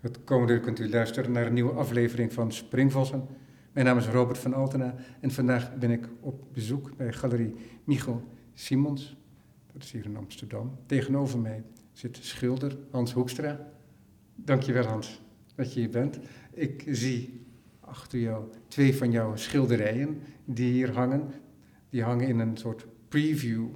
Het komende uur kunt u luisteren naar een nieuwe aflevering van Springvossen. Mijn naam is Robert van Altena en vandaag ben ik op bezoek bij Galerie Michel Simons. Dat is hier in Amsterdam. Tegenover mij zit schilder Hans Hoekstra. Dankjewel Hans dat je hier bent. Ik zie achter jou twee van jouw schilderijen die hier hangen. Die hangen in een soort preview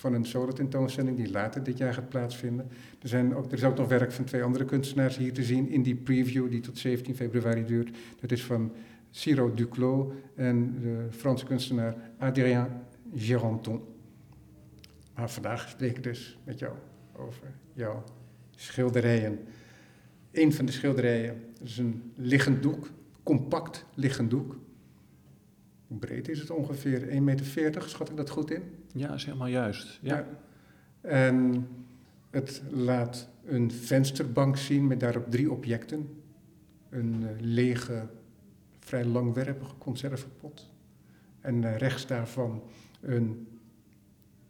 van een solo-tentoonstelling die later dit jaar gaat plaatsvinden. Er, zijn ook, er is ook nog werk van twee andere kunstenaars hier te zien in die preview die tot 17 februari duurt. Dat is van Ciro Duclos en de Franse kunstenaar Adrien Geronton. Maar vandaag spreek ik dus met jou over jouw schilderijen. Een van de schilderijen is een liggend doek, compact liggend doek. Hoe breed is het ongeveer? 1,40 meter, schat ik dat goed in? Ja, is helemaal juist. Ja. En het laat een vensterbank zien met daarop drie objecten. Een uh, lege, vrij langwerpige conservepot. En uh, rechts daarvan een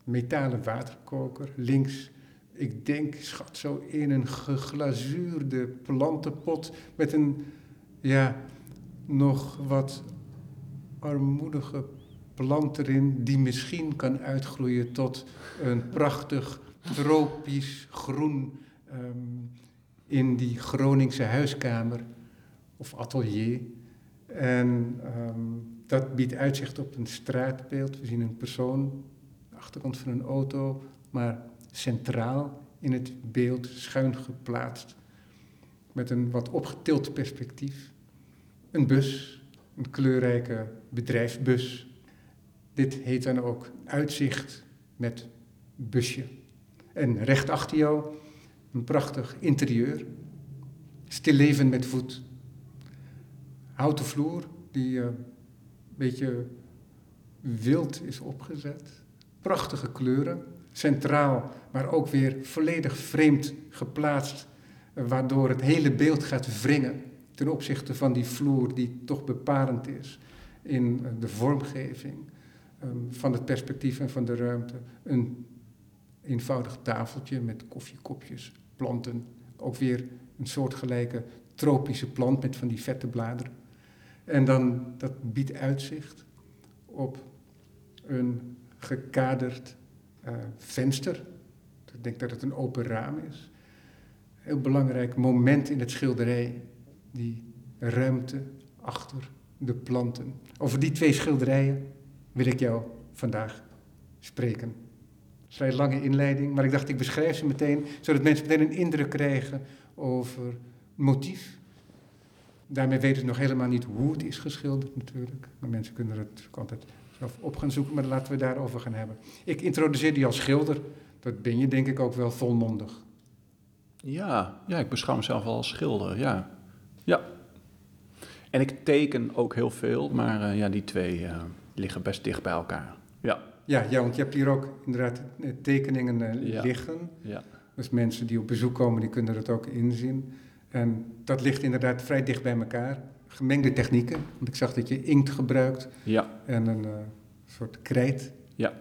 metalen waterkoker. Links, ik denk, schat zo in een geglazuurde plantenpot met een, ja, nog wat armoedige plant erin die misschien kan uitgroeien tot een prachtig tropisch groen um, in die Groningse huiskamer of atelier. En um, dat biedt uitzicht op een straatbeeld. We zien een persoon, de achterkant van een auto, maar centraal in het beeld, schuin geplaatst, met een wat opgetild perspectief. Een bus, een kleurrijke bedrijfsbus. Dit heet dan ook uitzicht met busje. En recht achter jou een prachtig interieur. Stilleven met voet. Houten vloer die uh, een beetje wild is opgezet. Prachtige kleuren. Centraal, maar ook weer volledig vreemd geplaatst. Waardoor het hele beeld gaat wringen ten opzichte van die vloer die toch bepalend is in de vormgeving um, van het perspectief en van de ruimte. Een eenvoudig tafeltje met koffiekopjes, planten. Ook weer een soortgelijke tropische plant met van die vette bladeren. En dan, dat biedt uitzicht op een gekaderd uh, venster. Ik denk dat het een open raam is. Heel belangrijk moment in het schilderij, die ruimte achter de planten. Over die twee schilderijen wil ik jou vandaag spreken vrij lange inleiding, maar ik dacht ik beschrijf ze meteen, zodat mensen meteen een indruk krijgen over motief. Daarmee weten ze nog helemaal niet hoe het is geschilderd natuurlijk, maar mensen kunnen het altijd zelf op gaan zoeken, maar laten we daarover gaan hebben. Ik introduceer die als schilder, dat ben je denk ik ook wel volmondig. Ja, ja ik beschouw mezelf wel als schilder, ja. Ja. En ik teken ook heel veel, maar uh, ja, die twee uh, liggen best dicht bij elkaar. Ja. Ja, ja, want je hebt hier ook inderdaad eh, tekeningen uh, ja. liggen. Ja. Dus mensen die op bezoek komen, die kunnen dat ook inzien. En dat ligt inderdaad vrij dicht bij elkaar. Gemengde technieken, want ik zag dat je inkt gebruikt ja. en een uh, soort krijt. Ja.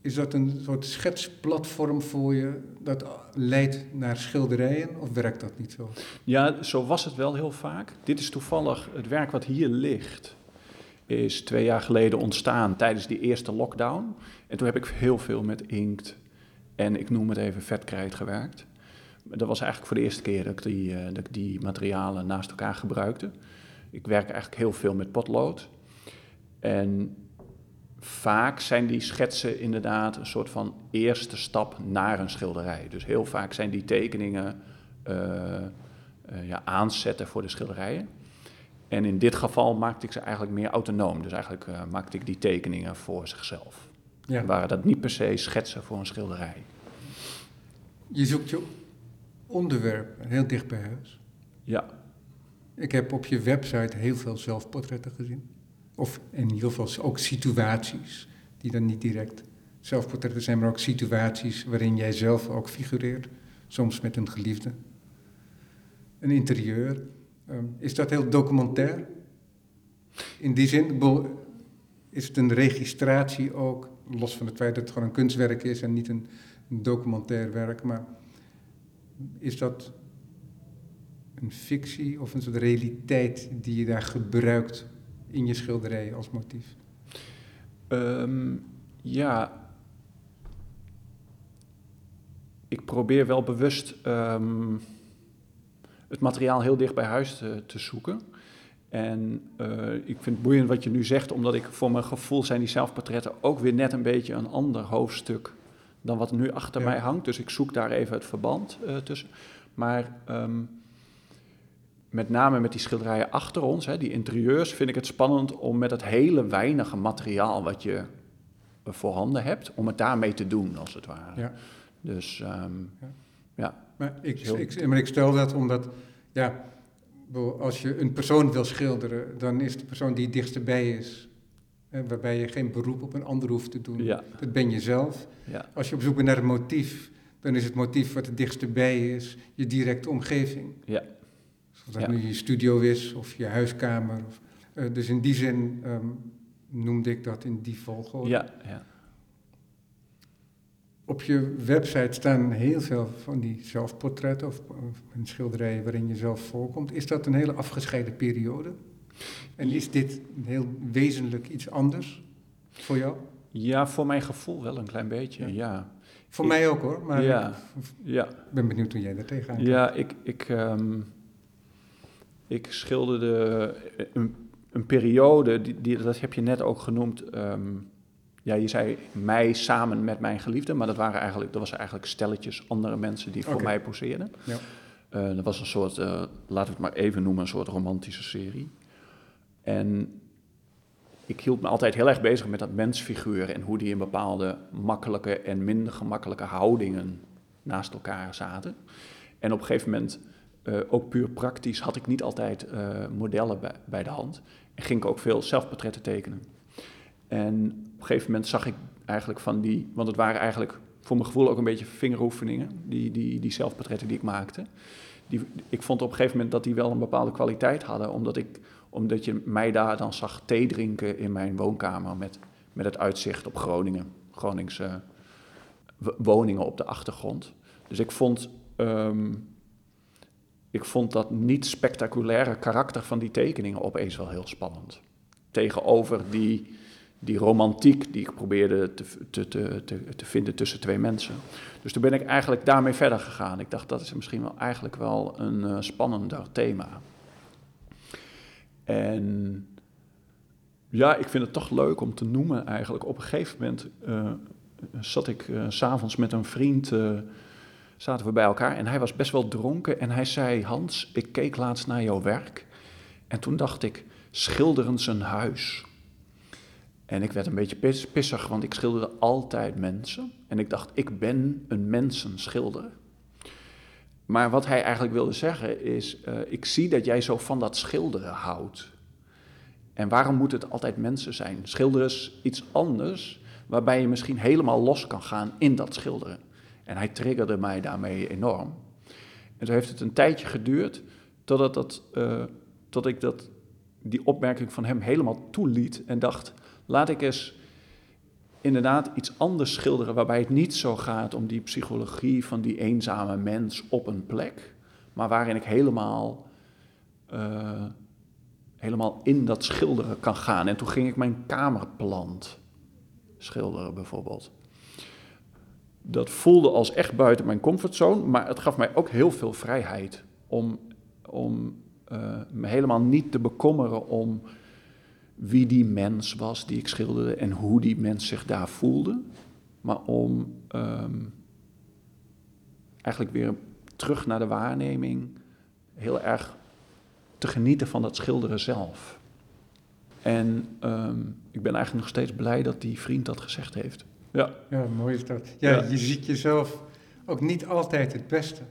Is dat een soort schetsplatform voor je dat leidt naar schilderijen of werkt dat niet zo? Ja, zo was het wel heel vaak. Dit is toevallig het werk wat hier ligt is twee jaar geleden ontstaan tijdens die eerste lockdown. En toen heb ik heel veel met inkt en ik noem het even vetkrijt gewerkt. Dat was eigenlijk voor de eerste keer dat ik die, uh, dat die materialen naast elkaar gebruikte. Ik werk eigenlijk heel veel met potlood. En vaak zijn die schetsen inderdaad een soort van eerste stap naar een schilderij. Dus heel vaak zijn die tekeningen uh, uh, ja, aanzetten voor de schilderijen. En in dit geval maakte ik ze eigenlijk meer autonoom. Dus eigenlijk uh, maakte ik die tekeningen voor zichzelf. Ja. Waren dat niet per se schetsen voor een schilderij. Je zoekt je onderwerp heel dicht bij huis. Ja. Ik heb op je website heel veel zelfportretten gezien. Of in ieder geval ook situaties die dan niet direct zelfportretten zijn, maar ook situaties waarin jij zelf ook figureert. Soms met een geliefde. Een interieur, Um, is dat heel documentair? In die zin is het een registratie ook, los van het feit dat het gewoon een kunstwerk is en niet een, een documentair werk, maar is dat een fictie of een soort realiteit die je daar gebruikt in je schilderij als motief? Ehm, ja, ik probeer wel bewust ehm, het materiaal heel dicht bij huis te, te zoeken. En uh, ik vind het boeiend wat je nu zegt, omdat ik voor mijn gevoel zijn die zelfportretten ook weer net een beetje een ander hoofdstuk dan wat nu achter mij hangt. Dus ik zoek daar even het verband uh, tussen. Maar um, met name met die schilderijen achter ons, hè, die interieurs, vind ik het spannend om met het hele weinige materiaal wat je voorhanden hebt, om het daarmee te doen, als het ware. Ja. Dus um, ja. Ja. Maar ik, ik, maar ik stel dat omdat, ja, als je een persoon wil schilderen, dan is de persoon die het dichtst bij is, hè, waarbij je geen beroep op een ander hoeft te doen. Ja. Dat ben je zelf. Ja. Als je op zoek bent naar een motief, dan is het motief wat het dichtst bij is, je directe omgeving. Ja. Of dat nu je studio is of je huiskamer. Of, uh, dus in die zin um, noemde ik dat in die volgorde. Ja, ja. Op je website staan heel veel van die zelfportretten of, of schilderijen waarin je zelf voorkomt. Is dat een hele afgescheiden periode? En is dit heel wezenlijk iets anders voor jou? Ja, voor mijn gevoel wel een klein beetje, ja. Voor mij ook hoor, maar ja, ik ja. ben benieuwd hoe jij daar tegenaan Ja, ik, ik, um, ik schilderde een, een periode, die, die, dat heb je net ook genoemd... Um, ja, je zei mij samen met mijn geliefde, maar dat, waren eigenlijk, dat was eigenlijk stelletjes andere mensen die voor mij poseerden. Ja. Uh, dat was een soort, uh, laten we het maar even noemen, een soort romantische serie. En ik hield me altijd heel erg bezig met dat mensfiguur en hoe die in bepaalde makkelijke en minder gemakkelijke houdingen naast elkaar zaten. En op een gegeven moment, uh, ook puur praktisch, had ik niet altijd modellen bij, bij de hand. En ging ik ook veel zelfportretten tekenen. En op een gegeven moment zag ik eigenlijk van die, want het waren eigenlijk voor mijn gevoel ook een beetje vingeroefeningen, die, die, die zelfportretten die ik maakte. Die, ik vond op een gegeven moment dat die wel een bepaalde kwaliteit hadden, omdat, ik, omdat je mij daar dan zag thee drinken in mijn woonkamer met, met het uitzicht op Groningen, Groningse woningen op de achtergrond. Dus ik vond, um, ik vond dat niet spectaculaire karakter van die tekeningen opeens wel heel spannend. Tegenover die, die romantiek die ik probeerde te, te, te, te, vinden tussen twee mensen. Dus toen ben ik eigenlijk daarmee verder gegaan. Ik dacht, dat is misschien wel eigenlijk wel een uh, spannender thema. En ja, ik vind het toch leuk om te noemen eigenlijk. Op een gegeven moment uh, zat ik uh, s'avonds met een vriend, zaten we bij elkaar en hij was best wel dronken. En hij zei, Hans, ik keek laatst naar jouw werk en toen dacht ik, schilderen zijn huis. En ik werd een beetje pissig, want ik schilderde altijd mensen. En ik dacht, ik ben een mensenschilder. Maar wat hij eigenlijk wilde zeggen is, uh, ik zie dat jij zo van dat schilderen houdt. En waarom moet het altijd mensen zijn? Schilderen is iets anders, waarbij je misschien helemaal los kan gaan in dat schilderen. En hij triggerde mij daarmee enorm. En zo heeft het een tijdje geduurd, totdat, dat, uh, tot ik dat, die opmerking van hem helemaal toeliet en dacht laat ik eens inderdaad iets anders schilderen waarbij het niet zo gaat om die psychologie van die eenzame mens op een plek, maar waarin ik helemaal, uh, helemaal in dat schilderen kan gaan. En toen ging ik mijn kamerplant schilderen bijvoorbeeld. Dat voelde als echt buiten mijn comfortzone, maar het gaf mij ook heel veel vrijheid om, om uh, me helemaal niet te bekommeren om wie die mens was die ik schilderde en hoe die mens zich daar voelde. Maar om ehm, eigenlijk weer terug naar de waarneming, heel erg te genieten van dat schilderen zelf. En ehm, ik ben eigenlijk nog steeds blij dat die vriend dat gezegd heeft. Ja, ja mooi is dat. Ja, je ziet jezelf ook niet altijd het beste.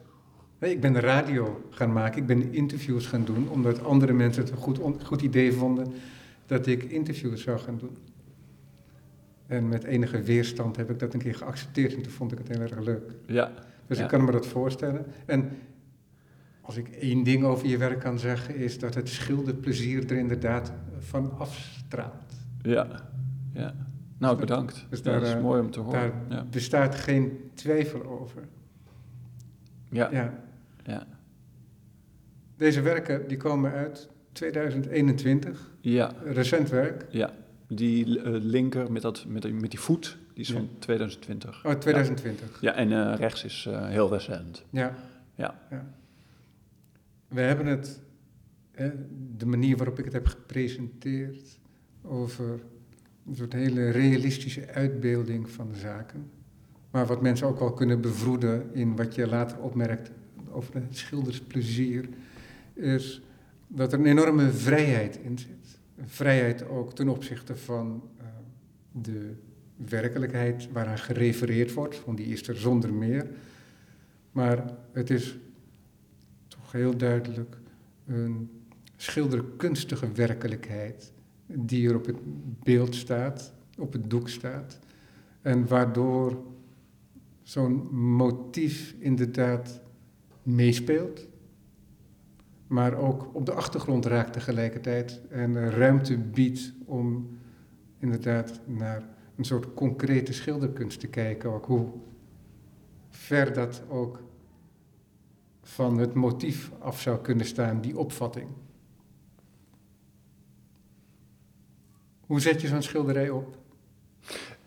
Ik ben de radio gaan maken, ik ben interviews gaan doen, omdat andere mensen het een goed, goed idee vonden dat ik interviews zou gaan doen. En met enige weerstand heb ik dat een keer geaccepteerd en toen vond ik het heel erg leuk. Ja. Dus ik kan me dat voorstellen. En als ik één ding over je werk kan zeggen, is dat het schilderplezier er inderdaad van afstraalt. Ja, ja. Nou, bedankt. Dus daar, dat is eh, mooi om te horen. Daar ja. bestaat geen twijfel over. Ja. ja. ja. Deze werken die komen uit 2021, Ja, recent werk. ja. Die eh, linker met, dat, met, die- met die voet, die is Ja. van 2020. Oh, 2020. Ja, en eh, rechts is eh, heel recent. Ja. Ja. We hebben het, hè, de manier waarop ik het heb gepresenteerd, over een soort hele realistische uitbeelding van de zaken. Maar wat mensen ook wel kunnen bevroeden in wat je later opmerkt over het schildersplezier, is dat er een enorme vrijheid in zit. Een vrijheid ook ten opzichte van eh, de werkelijkheid waaraan gerefereerd wordt, want die is er zonder meer. Maar het is toch heel duidelijk een schilderkunstige werkelijkheid die er op het beeld staat, op het doek staat. En waardoor zo'n motief inderdaad meespeelt, maar ook op de achtergrond raakt tegelijkertijd en ruimte biedt om inderdaad naar een soort concrete schilderkunst te kijken, ook hoe ver dat ook van het motief af zou kunnen staan, die opvatting. Hoe zet je zo'n schilderij op?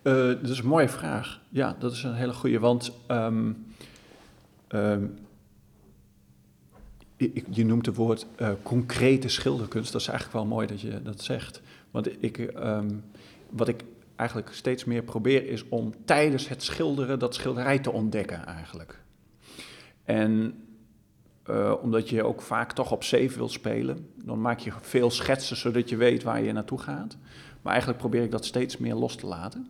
Eh, dat is een mooie vraag. Ja, dat is een hele goede. Want ehm, ehm, je noemt het woord eh, concrete schilderkunst. Dat is eigenlijk wel mooi dat je dat zegt. Want ik, ehm, wat ik eigenlijk steeds meer probeer is om tijdens het schilderen dat schilderij te ontdekken eigenlijk. En eh, omdat je ook vaak toch op safe wil spelen, dan maak je veel schetsen zodat je weet waar je naartoe gaat. Maar eigenlijk probeer ik dat steeds meer los te laten.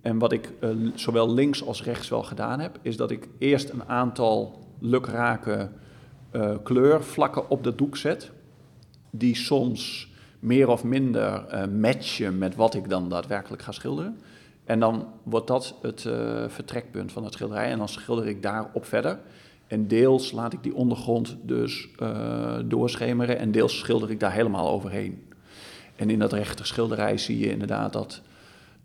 En wat ik eh, zowel links als rechts wel gedaan heb, is dat ik eerst een aantal lukrake eh, kleurvlakken op de doek zet. Die soms meer of minder eh, matchen met wat ik dan daadwerkelijk ga schilderen. En dan wordt dat het eh, vertrekpunt van het schilderij. En dan schilder ik daarop verder. En deels laat ik die ondergrond dus doorschemeren. En deels schilder ik daar helemaal overheen. En in dat rechter schilderij zie je inderdaad dat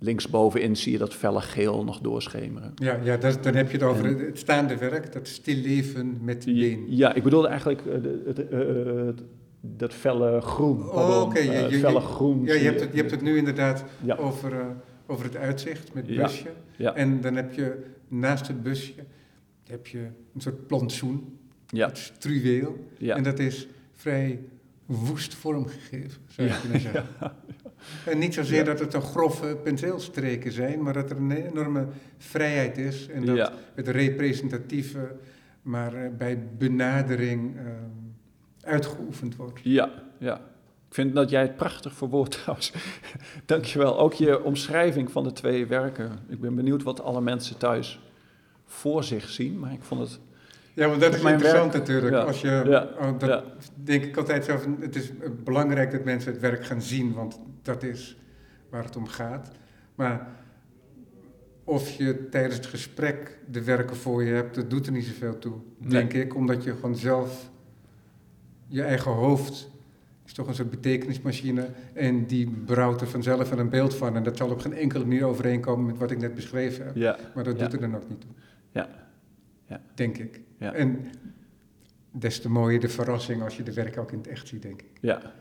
linksbovenin zie je dat felle geel nog doorschemeren. Ja, ja dat, dan heb je het over En- het staande werk, dat stilleven met de been. Ja, ik bedoelde eigenlijk eh, het, eh, het- dat felle groen. Oh, oké, je- Eh, het je- felle groen. Ja, je hebt, het, je hebt het nu inderdaad Ja. over, eh, over het uitzicht met Ja, busje. ja. En dan heb je naast het busje heb je een soort plantsoen, Ja, het struweel. En dat is vrij woest vormgegeven, zou je kunnen zeggen. En niet zozeer Ja. dat het een grove penseelstreken zijn, maar dat er een enorme vrijheid is. En dat ja. het representatieve, maar eh, bij benadering eh, uitgeoefend wordt. Ja, ja. Ik vind dat jij het prachtig verwoordt trouwens. Dankjewel. Ook je omschrijving van de twee werken. Ik ben benieuwd wat alle mensen thuis voor zich zien. Maar ik vond het... Ja, want dat is Mijn interessant werk, natuurlijk. ja, Als je, ja, oh, dat ja. denk ik altijd zo van, het is belangrijk dat mensen het werk gaan zien, want dat is waar het om gaat. Maar of je tijdens het gesprek de werken voor je hebt, dat doet er niet zoveel toe, denk ik. Omdat je gewoon zelf, je eigen hoofd is toch een soort betekenismachine en die brouwt er vanzelf wel een beeld van. En dat zal op geen enkele manier overeenkomen met wat ik net beschreven heb. Ja, Maar dat doet er dan ook niet toe. Ja. Ja. Denk ik. Ja. En des te mooier de verrassing als je de werk ook in het echt ziet, denk ik. ja.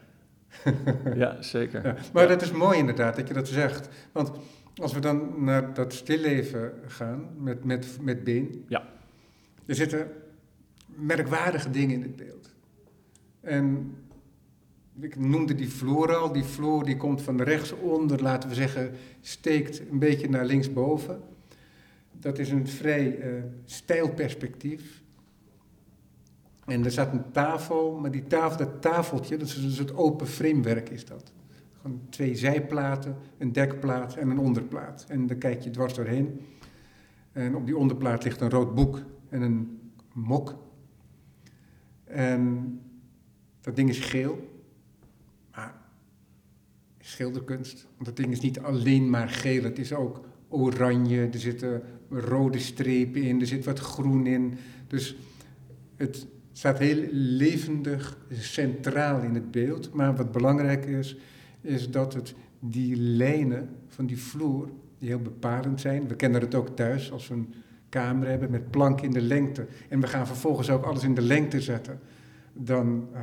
ja, zeker. Ja, maar dat is mooi inderdaad dat je dat zegt. Want als we dan naar dat stilleven gaan met, met, met Been. Ja. Er zitten merkwaardige dingen in het beeld. En ik noemde die vloer al. Die vloer die komt van rechtsonder, laten we zeggen, steekt een beetje naar linksboven. Dat is een vrij stijl perspectief. En er staat een tafel, maar die tafel, dat tafeltje, dat is een soort open framewerk is dat. Gewoon twee zijplaten, een dekplaat en een onderplaat. En daar kijk je dwars doorheen. En op die onderplaat ligt een rood boek en een mok. En dat ding is geel, maar schilderkunst. Want dat ding is niet alleen maar geel, het is ook oranje, er zitten rode strepen in, er zit wat groen in. Dus het staat heel levendig centraal in het beeld. Maar wat belangrijk is, is dat het die lijnen van die vloer, die heel bepalend zijn. We kennen het ook thuis als we een kamer hebben met planken in de lengte. En we gaan vervolgens ook alles in de lengte zetten. dan uh,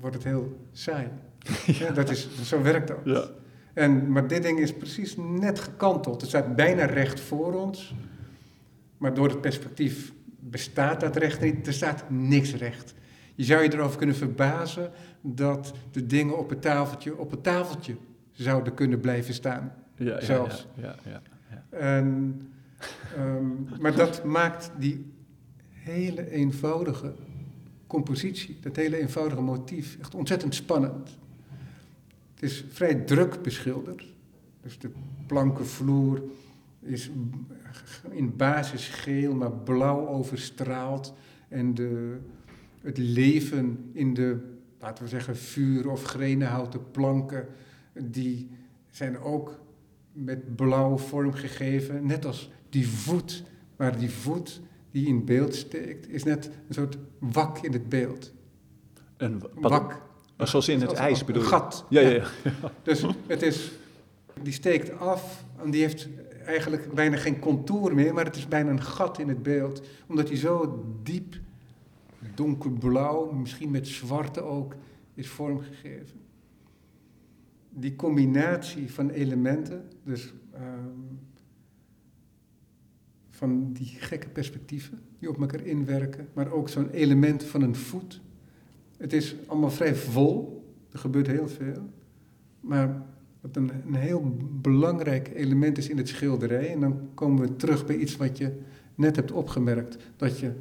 wordt het heel saai. Ja. dat is, zo werkt dat. Ja. En, maar dit ding is precies net gekanteld. Het staat bijna recht voor ons. Maar door het perspectief bestaat dat recht niet. Er staat niks recht. Je zou je erover kunnen verbazen dat de dingen op het tafeltje op het tafeltje zouden kunnen blijven staan. Ja, zelfs. Ja, ja, ja, En, um, maar dat maakt die hele eenvoudige compositie, dat hele eenvoudige motief, echt ontzettend spannend. Het is vrij druk beschilderd. Dus de plankenvloer is in basis geel, maar blauw overstraald. En de, het leven in de, laten we zeggen, vuur- of grenenhouten planken, die zijn ook met blauw vormgegeven. Net als die voet, maar die voet die in beeld steekt, is net een soort wak in het beeld. Een wak. Oh, zoals in het ijs bedoel je? Een gat. Ja, ja, ja. Dus het is, die steekt af en die heeft eigenlijk bijna geen contour meer, maar het is bijna een gat in het beeld, omdat hij zo diep donkerblauw, misschien met zwarte ook, is vormgegeven. Die combinatie van elementen, dus um, van die gekke perspectieven die op elkaar inwerken, maar ook zo'n element van een voet. Het is allemaal vrij vol, er gebeurt heel veel, maar wat een, een heel belangrijk element is in het schilderij, en dan komen we terug bij iets wat je net hebt opgemerkt, dat je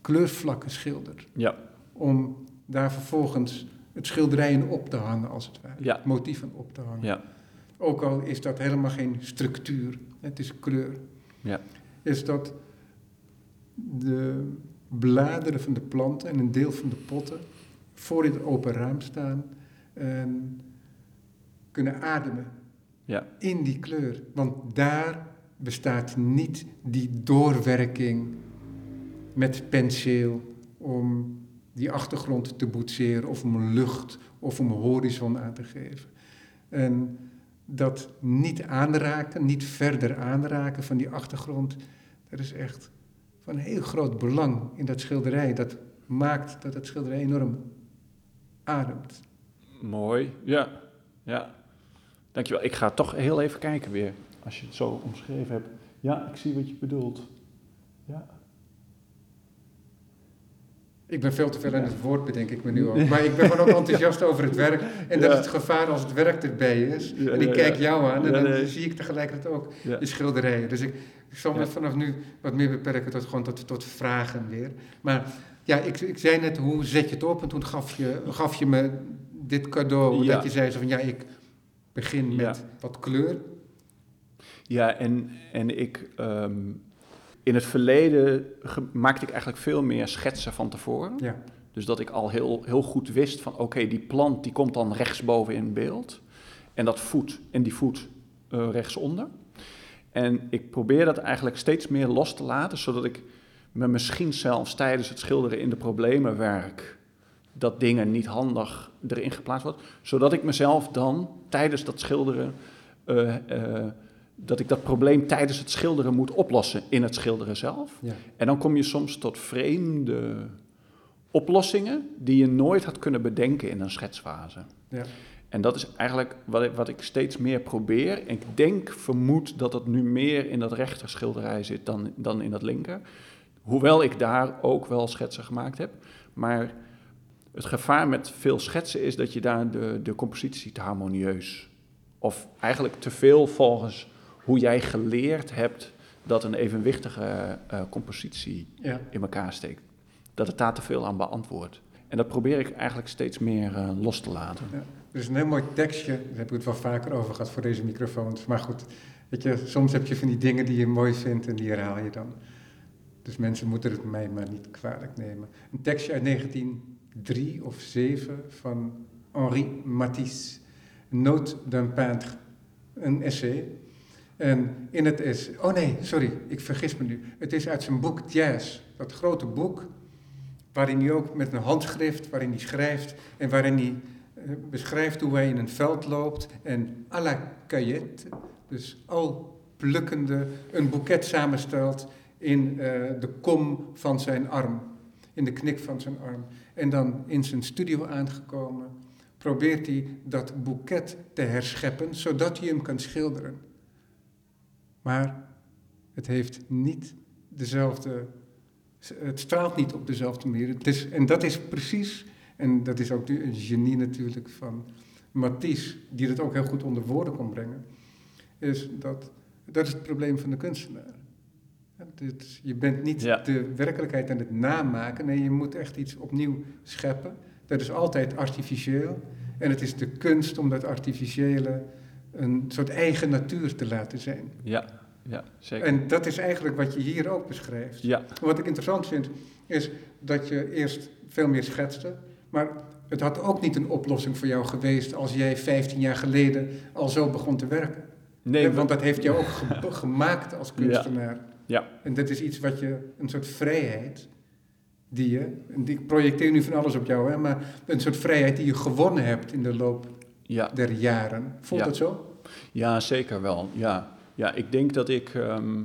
kleurvlakken schildert. Ja. Om daar vervolgens het schilderij in op te hangen, als het ware. Ja. Motieven op te hangen. Ja. Ook al is dat helemaal geen structuur, het is kleur. Ja. Is dat de bladeren van de planten en een deel van de potten voor in het open raam staan en kunnen ademen ja. in die kleur. Want daar bestaat niet die doorwerking met penseel om die achtergrond te boetseren of om lucht of om horizon aan te geven. En dat niet aanraken, niet verder aanraken van die achtergrond, dat is echt van heel groot belang in dat schilderij. Dat maakt dat het schilderij enorm ademt. Mooi, ja. ja. Dankjewel. Ik ga toch heel even kijken weer, als je het zo omschreven hebt. Ja, ik zie wat je bedoelt. Ja. Ik ben veel te veel aan het woord, bedenk ik me nu ook. Maar ik ben gewoon ook enthousiast over het werk. En dat is het gevaar als het werk erbij is. en ik kijk jou aan en dan zie ik tegelijkertijd ook de schilderijen. Dus ik, ik zal me vanaf nu wat meer beperken tot, gewoon tot, tot vragen weer. Maar ja, ik, ik zei net, hoe zet je het op? En toen gaf je, gaf je me dit cadeau. Dat je zei zo van, ja, ik begin met wat kleur. Ja, en, en ik... Um, in het verleden maakte ik eigenlijk veel meer schetsen van tevoren. Ja. Dus dat ik al heel, heel goed wist van oké, die plant die komt dan rechtsboven in beeld. En dat voet en die voet uh, rechtsonder. En ik probeer dat eigenlijk steeds meer los te laten, zodat ik me misschien zelfs tijdens het schilderen in de problemenwerk dat dingen niet handig erin geplaatst wordt. Zodat ik mezelf dan tijdens dat schilderen uh, uh, dat ik dat probleem tijdens het schilderen moet oplossen in het schilderen zelf. Ja. En dan kom je soms tot vreemde oplossingen die je nooit had kunnen bedenken in een schetsfase. Ja. En dat is eigenlijk wat ik, wat ik steeds meer probeer. Ik denk, vermoed dat het nu meer in dat rechter schilderij zit dan, dan in dat linker. Hoewel ik daar ook wel schetsen gemaakt heb. Maar het gevaar met veel schetsen is dat je daar de, de compositie te harmonieus... of eigenlijk te veel volgens hoe jij geleerd hebt dat een evenwichtige uh, compositie ja. in elkaar steekt. Dat het daar te veel aan beantwoordt. En dat probeer ik eigenlijk steeds meer uh, los te laten. Ja. Er is een heel mooi tekstje, daar heb ik het wel vaker over gehad voor deze microfoons. Maar goed, weet je, soms heb je van die dingen die je mooi vindt en die herhaal je dan. Dus mensen moeten het mij maar niet kwalijk nemen. Een tekstje uit 1903 of 7 van Henri Matisse. Note d'un peintre. Een essay. En in het is, oh nee, sorry, ik vergis me nu. Het is uit zijn boek Jazz, dat grote boek, waarin hij ook met een handschrift, waarin hij schrijft en waarin hij uh, beschrijft hoe hij in een veld loopt en à la caillette, dus al plukkende, een boeket samenstelt in uh, de kom van zijn arm. in de knik van zijn arm. En dan in zijn studio aangekomen, probeert hij dat boeket te herscheppen, zodat hij hem kan schilderen. Maar het heeft niet dezelfde, het straalt niet op dezelfde manier. Het is, en dat is precies, en dat is ook een genie natuurlijk van Matisse, die het ook heel goed onder woorden kon brengen, is dat, dat is het probleem van de kunstenaar. Je bent niet de werkelijkheid aan het namaken, nee, je moet echt iets opnieuw scheppen. Dat is altijd artificieel. En het is de kunst om dat artificiële een soort eigen natuur te laten zijn. Ja, ja zeker. En dat is eigenlijk wat je hier ook beschrijft. Ja. Wat ik interessant vind, is dat je eerst veel meer schetste, maar het had ook niet een oplossing voor jou geweest als jij 15 jaar geleden al zo begon te werken. Nee, want dat heeft jou ook gemaakt als kunstenaar. Ja. Ja. En dat is iets wat je, een soort vrijheid, die je, en ik projecteer nu van alles op jou, hè, maar een soort vrijheid die je gewonnen hebt in de loop ja. der jaren. Voelt dat zo? Ja, zeker wel. Ja, ja ik denk dat ik, ehm,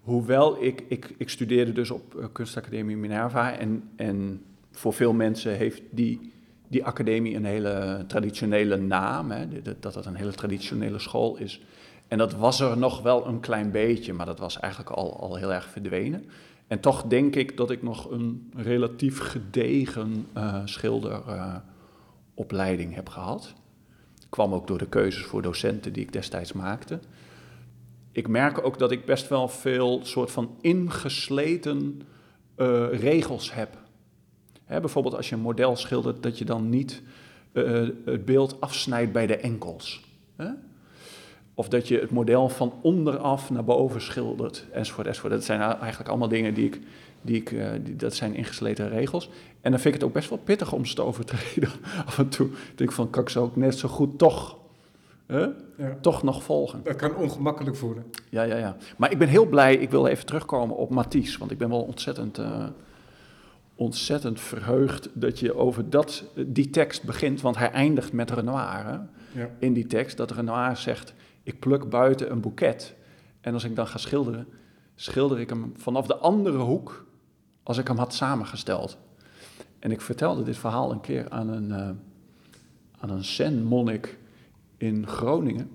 hoewel ik, ik, ik studeerde dus op uh, Kunstacademie Minerva en, en voor veel mensen heeft die, die academie een hele traditionele naam, hè, dat het een hele traditionele school is. En dat was er nog wel een klein beetje, maar dat was eigenlijk al, al heel erg verdwenen. En toch denk ik dat ik nog een relatief gedegen uh, schilderopleiding heb gehad. Kwam ook door de keuzes voor docenten die ik destijds maakte. Ik merk ook dat ik best wel veel soort van ingesleten uh, regels heb. Hè, bijvoorbeeld als je een model schildert, dat je dan niet uh, het beeld afsnijdt bij de enkels. Hè? Of dat je het model van onderaf naar boven schildert, enzovoort, enzovoort. Dat zijn eigenlijk allemaal dingen die ik, die ik uh, die, dat zijn ingesleten regels. En dan vind ik het ook best wel pittig om ze te overtreden. Af en toe denk ik van, kan ik ze ook net zo goed toch, ja. toch nog volgen. Dat kan ongemakkelijk voelen. Ja, ja, ja. Maar ik ben heel blij, ik wil even terugkomen op Matisse, want ik ben wel ontzettend... Uh, ontzettend verheugd dat je over dat, die tekst begint, want hij eindigt met Renoir hè, ja. in die tekst, dat Renoir zegt, ik pluk buiten een boeket en als ik dan ga schilderen, schilder ik hem vanaf de andere hoek als ik hem had samengesteld. En ik vertelde dit verhaal een keer aan een, uh, aan een zen-monnik in Groningen.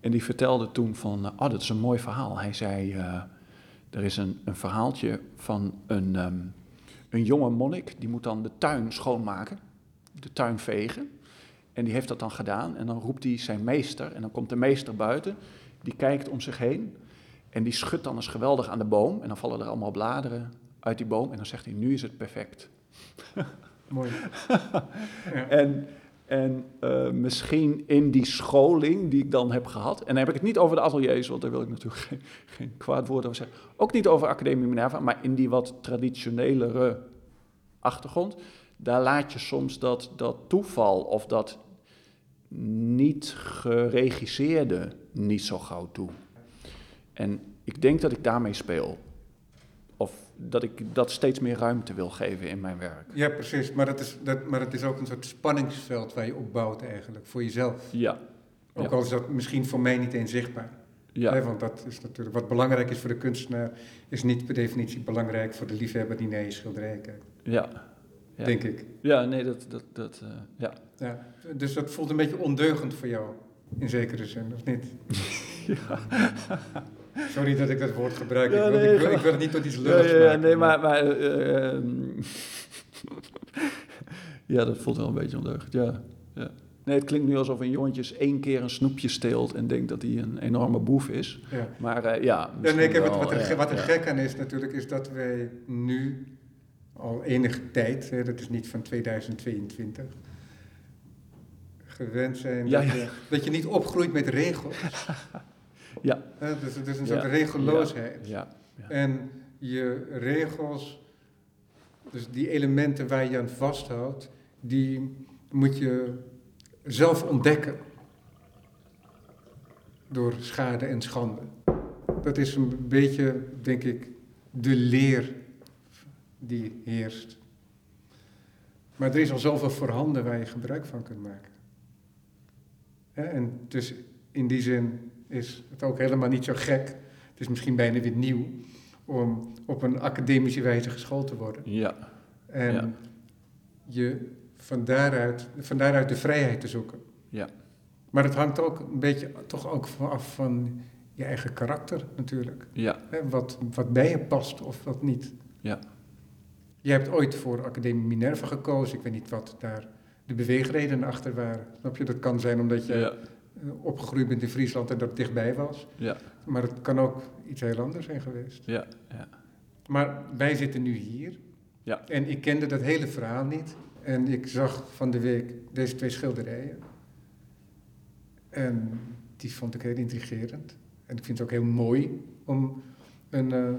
En die vertelde toen van, oh, dat is een mooi verhaal. Hij zei, uh, er is een, een verhaaltje van een, um, een jonge monnik, die moet dan de tuin schoonmaken, de tuin vegen. En die heeft dat dan gedaan. En dan roept hij zijn meester en dan komt de meester buiten, die kijkt om zich heen. En die schudt dan eens geweldig aan de boom. En dan vallen er allemaal bladeren uit die boom. En dan zegt hij, nu is het perfect. Mooi. En, en uh, misschien in die scholing die ik dan heb gehad, en dan heb ik het niet over de ateliers, want daar wil ik natuurlijk geen, geen kwaad woord over zeggen, ook niet over Academie Minerva, maar in die wat traditionelere achtergrond, daar laat je soms dat, dat toeval of dat niet geregisseerde niet zo gauw toe. En ik denk dat ik daarmee speel. Of dat ik dat steeds meer ruimte wil geven in mijn werk. Ja, precies. Maar het is, dat, maar het is ook een soort spanningsveld waar je opbouwt eigenlijk, voor jezelf. Ja. Ook al is dat misschien voor mij niet eens zichtbaar. Ja. want dat is natuurlijk wat belangrijk is voor de kunstenaar, is niet per definitie belangrijk voor de liefhebber die naar je schilderij kijkt. Ja. ja. Denk ik. Ja, nee, dat, dat, dat uh, ja. ja. Dus dat voelt een beetje ondeugend voor jou, in zekere zin, of niet? ja. Sorry dat ik dat woord gebruik. Ja, ik, wil, nee, ik, wil, ik, wil, het niet tot iets lulligs ja, maken. Nee, maar... maar uh, uh, ja, dat voelt wel een beetje ondeugend, ja. ja. Nee, het klinkt nu alsof een jongetje één keer een snoepje steelt en denkt dat hij een enorme boef is. Ja. Maar uh, ja, ja nee, kijk, wat, wat, er, wat er gek aan is natuurlijk, is dat wij nu al enige tijd, hè, dat is niet van 2022, gewend zijn dat, je, dat je niet opgroeit met regels. ja. dus het is een soort regeloosheid. Ja. En je regels, dus die elementen waar je aan vasthoudt, die moet je zelf ontdekken. Door schade en schande. Dat is een beetje, denk ik, de leer die heerst. Maar er is al zoveel voorhanden waar je gebruik van kunt maken. En dus in die zin is het ook helemaal niet zo gek. Het is misschien bijna weer nieuw om op een academische wijze geschoold te worden. Ja. En Ja. je van daaruit, van daaruit de vrijheid te zoeken. Ja. Maar het hangt ook een beetje toch ook af van je eigen karakter natuurlijk. Ja, wat, wat bij je past of wat niet. Ja. Je hebt ooit voor Academie Minerva gekozen. Ik weet niet wat daar de beweegredenen achter waren. Snap je? Dat kan zijn omdat je ja, eh, opgegroeid bent in Friesland en dat dichtbij was. ja, Maar het kan ook iets heel anders zijn geweest. ja, ja. Maar wij zitten nu hier. Ja. En ik kende dat hele verhaal niet. En ik zag van de week deze twee schilderijen. En die vond ik heel intrigerend. En ik vind het ook heel mooi om een eh,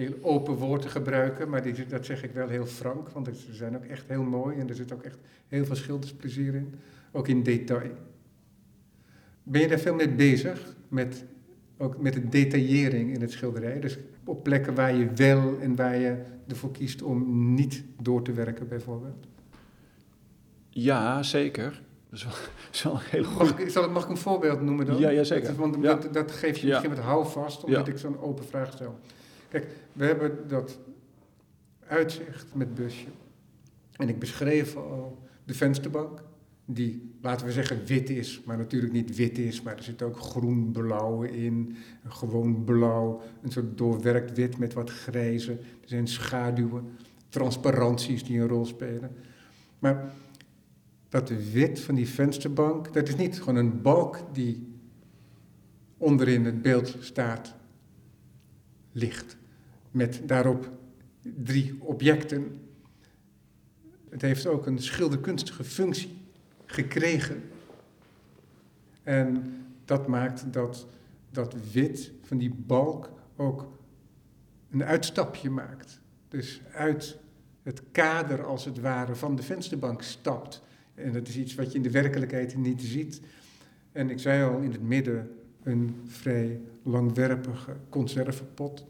heel open woord te gebruiken. Maar die, dat zeg ik wel heel frank, want ze zijn ook echt heel mooi. En er zit ook echt heel veel schildersplezier in. Ook in detail. Ben je daar veel mee bezig? Met, ook met de detaillering in het schilderij? Dus op plekken waar je wel en waar je ervoor kiest om niet door te werken, bijvoorbeeld. Ja, zeker. Dat is wel. Mag ik, zal ik, mag ik een voorbeeld noemen dan? Ja, ja, zeker. Dat, want Ja. dat, dat geeft je Ja. misschien wat houvast, omdat Ja. ik zo'n open vraag stel. Kijk, we hebben dat uitzicht met busje. En ik beschreef al de vensterbank, die, laten we zeggen, wit is, maar natuurlijk niet wit is, maar er zit ook groen-blauw in, gewoon blauw, een soort doorwerkt wit met wat grijze. Er zijn schaduwen, transparanties die een rol spelen. Maar dat wit van die vensterbank, dat is niet gewoon een balk die onderin het beeld staat, ligt. Met daarop drie objecten. Het heeft ook een schilderkunstige functie gekregen. En dat maakt dat dat wit van die balk ook een uitstapje maakt. Dus uit het kader als het ware van de vensterbank stapt. En dat is iets wat je in de werkelijkheid niet ziet. En ik zei al in het midden een vrij langwerpige conservepot.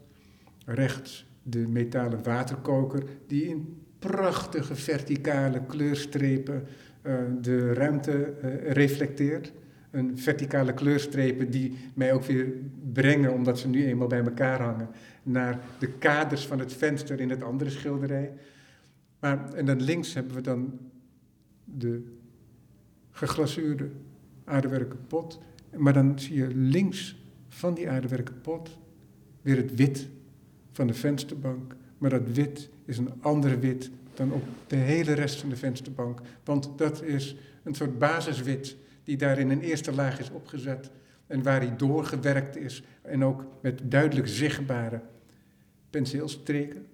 Rechts de metalen waterkoker die in prachtige verticale kleurstrepen eh, de ruimte eh, reflecteert. Een verticale kleurstrepen die mij ook weer brengen, omdat ze nu eenmaal bij elkaar hangen, naar de kaders van het venster in het andere schilderij. Maar, en dan links hebben we dan de geglazuurde aardewerken pot. Maar dan zie je links van die aardewerken pot weer het wit van de vensterbank. Maar dat wit is een ander wit dan op de hele rest van de vensterbank. Want dat is een soort basiswit die daar in een eerste laag is opgezet. En waar hij doorgewerkt is. En ook met duidelijk zichtbare penseelstreken.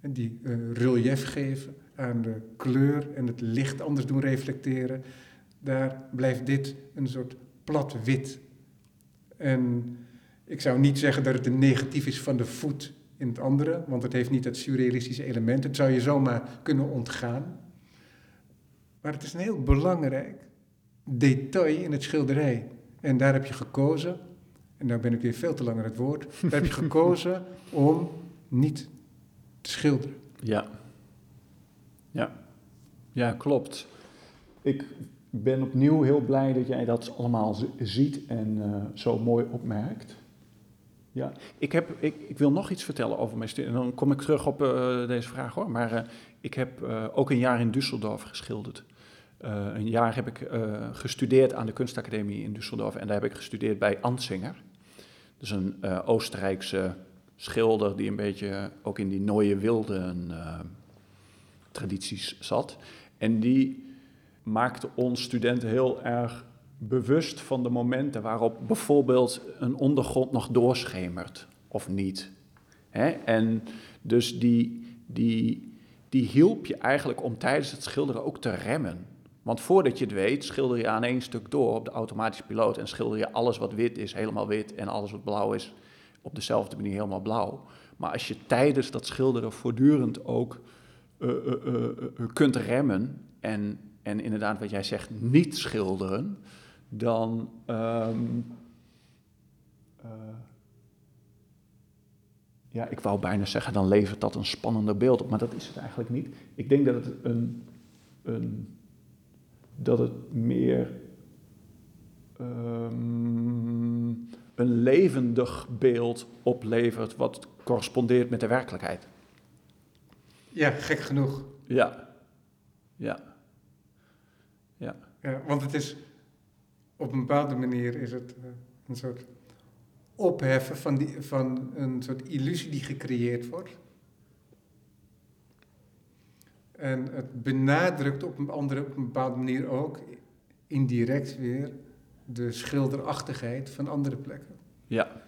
En die eh, relief geven aan de kleur en het licht anders doen reflecteren. Daar blijft dit een soort plat wit. En ik zou niet zeggen dat het een negatief is van de voet in het andere, want het heeft niet dat surrealistische element. Het zou je zomaar kunnen ontgaan. Maar het is een heel belangrijk detail in het schilderij. En daar heb je gekozen, en nou ben ik weer veel te lang aan het woord, daar heb je gekozen om niet te schilderen. Ja. Ja. Ja, klopt. Ik ben opnieuw heel blij dat jij dat allemaal ziet en eh, zo mooi opmerkt. Ja, ik, heb, ik, ik wil nog iets vertellen over mijn studie. En dan kom ik terug op eh, deze vraag hoor. Maar eh, ik heb eh, ook een jaar in Düsseldorf geschilderd. Een jaar heb ik gestudeerd aan de kunstacademie in Düsseldorf. En daar heb ik gestudeerd bij Ansinger. Dus een eh, Oostenrijkse schilder die een beetje ook in die Neue Wilden tradities zat. En die maakte ons studenten heel erg bewust van de momenten waarop bijvoorbeeld een ondergrond nog doorschemert of niet. Hè? En dus die, die, die hielp je eigenlijk om tijdens het schilderen ook te remmen. Want voordat je het weet, schilder je aan één stuk door op de automatische piloot en schilder je alles wat wit is helemaal wit en alles wat blauw is op dezelfde manier helemaal blauw. Maar als je tijdens dat schilderen voortdurend ook eh, eh, eh, kunt remmen en, en inderdaad wat jij zegt, niet schilderen, dan ehm, eh, ja, ik wou bijna zeggen, dan levert dat een spannender beeld op, maar dat is het eigenlijk niet. Ik denk dat het een, een dat het meer ehm, een levendig beeld oplevert wat correspondeert met de werkelijkheid. Ja, gek genoeg. Ja. Ja. Ja. Ja, want het is op een bepaalde manier is het eh, een soort opheffen van, die, van een soort illusie die gecreëerd wordt. En het benadrukt op een andere, op een bepaalde manier ook indirect weer de schilderachtigheid van andere plekken. Ja.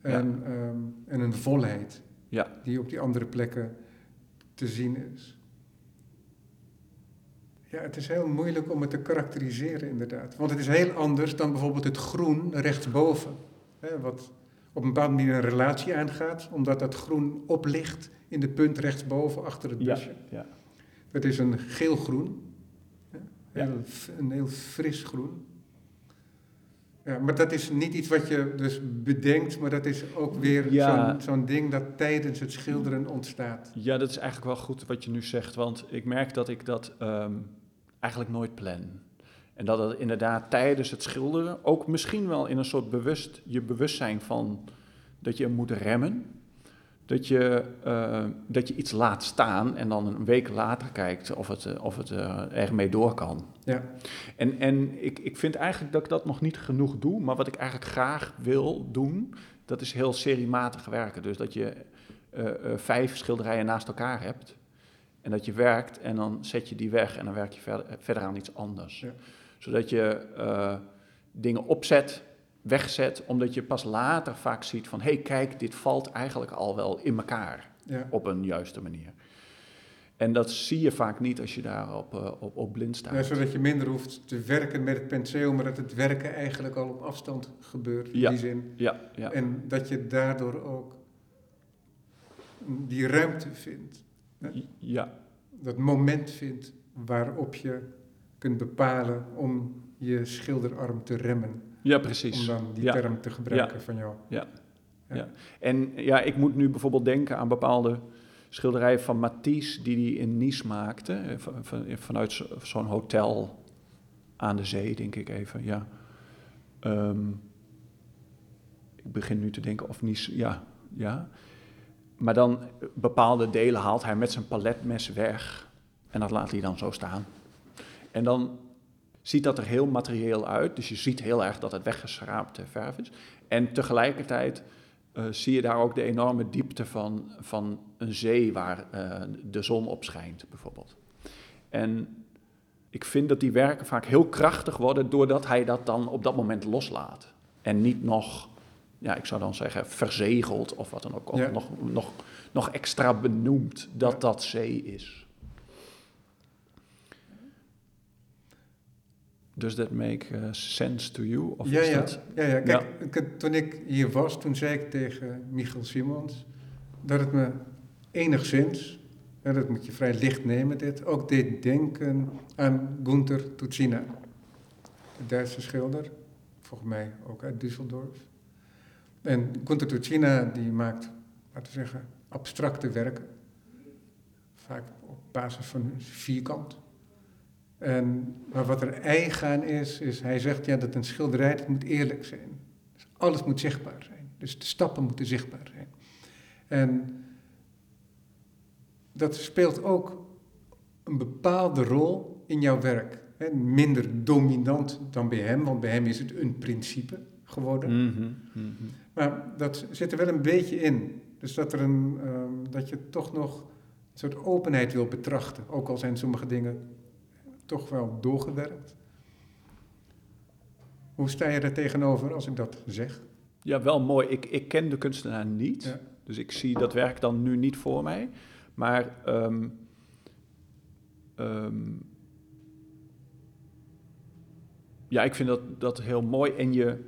En, ehm, en een volheid Ja. die op die andere plekken te zien is. Ja, het is heel moeilijk om het te karakteriseren inderdaad. Want het is heel anders dan bijvoorbeeld het groen rechtsboven. Hè, wat op een bepaalde manier een relatie aangaat, omdat dat groen oplicht in de punt rechtsboven achter het busje. Ja. Het is een geel-groen. Ja. Een heel fris groen. Ja, maar dat is niet iets wat je dus bedenkt, maar dat is ook weer Ja. zo'n zo'n ding dat tijdens het schilderen ontstaat. Ja, dat is eigenlijk wel goed wat je nu zegt, want ik merk dat ik dat ehm, eigenlijk nooit plan. En dat het inderdaad tijdens het schilderen, ook misschien wel in een soort bewust, je bewustzijn van dat je moet remmen, dat je, eh, dat je iets laat staan en dan een week later kijkt of het, eh, of het eh, ermee door kan. Ja, En, en ik, ik vind eigenlijk dat ik dat nog niet genoeg doe, maar wat ik eigenlijk graag wil doen, dat is heel seriematig werken. Dus dat je vijf schilderijen naast elkaar hebt en dat je werkt en dan zet je die weg en dan werk je verder, verder aan iets anders. Ja. Zodat je eh, dingen opzet, wegzet, omdat je pas later vaak ziet van, hé hey, kijk, dit valt eigenlijk al wel in elkaar ja. op een juiste manier. En dat zie je vaak niet als je daarop op, op, op blind staat. Ja, zodat je minder hoeft te werken met het penseel, maar dat het werken eigenlijk al op afstand gebeurt in Ja. die zin. Ja, ja. En dat je daardoor ook die ruimte vindt, Ja, dat moment vindt waarop je kunt bepalen om je schilderarm te remmen. ja Om precies. dan die Ja. term te gebruiken van jou. En ja, ik moet nu bijvoorbeeld denken aan bepaalde schilderijen van Matisse die hij in Nice maakte, eh, van- van- vanuit zo- zo'n hotel aan de zee, denk ik even. Ja. Ehm, ik begin nu te denken of Nice, ja, ja. Maar dan eh, bepaalde delen haalt hij met zijn paletmes weg en dat laat hij dan zo staan. En dan ziet dat er heel materieel uit, dus je ziet heel erg dat het weggeschraapte verf is. En tegelijkertijd eh, zie je daar ook de enorme diepte van, van een zee waar eh, de zon op schijnt, bijvoorbeeld. En ik vind dat die werken vaak heel krachtig worden doordat hij dat dan op dat moment loslaat. En niet nog, ja, ik zou dan zeggen, verzegeld of wat dan ook, Ja. nog, nog, nog extra benoemd dat Ja. dat zee is. Does that make uh, sense to you? Of ja, is ja. dat... ja, ja. Kijk, toen ik hier was, toen zei ik tegen Michiel Simons dat het me enigszins, en dat moet je vrij licht nemen dit, ook deed denken aan Gunther Tucina, de Duitse schilder, volgens mij ook uit Düsseldorf. En Tucina die maakt, laten we zeggen, abstracte werken, vaak op basis van vierkant. En, maar wat er eigen is, is hij zegt ja, dat een schilderij moet eerlijk zijn. Dus alles moet zichtbaar zijn. Dus de stappen moeten zichtbaar zijn. En dat speelt ook een bepaalde rol in jouw werk. Minder dominant dan bij hem, want bij hem is het een principe geworden. Mhm. Maar dat zit er wel een beetje in. Dus dat, er een, ehm, dat je toch nog een soort openheid wil betrachten. Ook al zijn sommige dingen toch wel doorgewerkt. Hoe sta je daar tegenover als ik dat zeg? Ja, wel mooi. Ik, ik ken de kunstenaar niet, Ja. dus ik zie dat werk dan nu niet voor mij. Maar ehm, ehm, ja, ik vind dat, dat heel mooi. En je,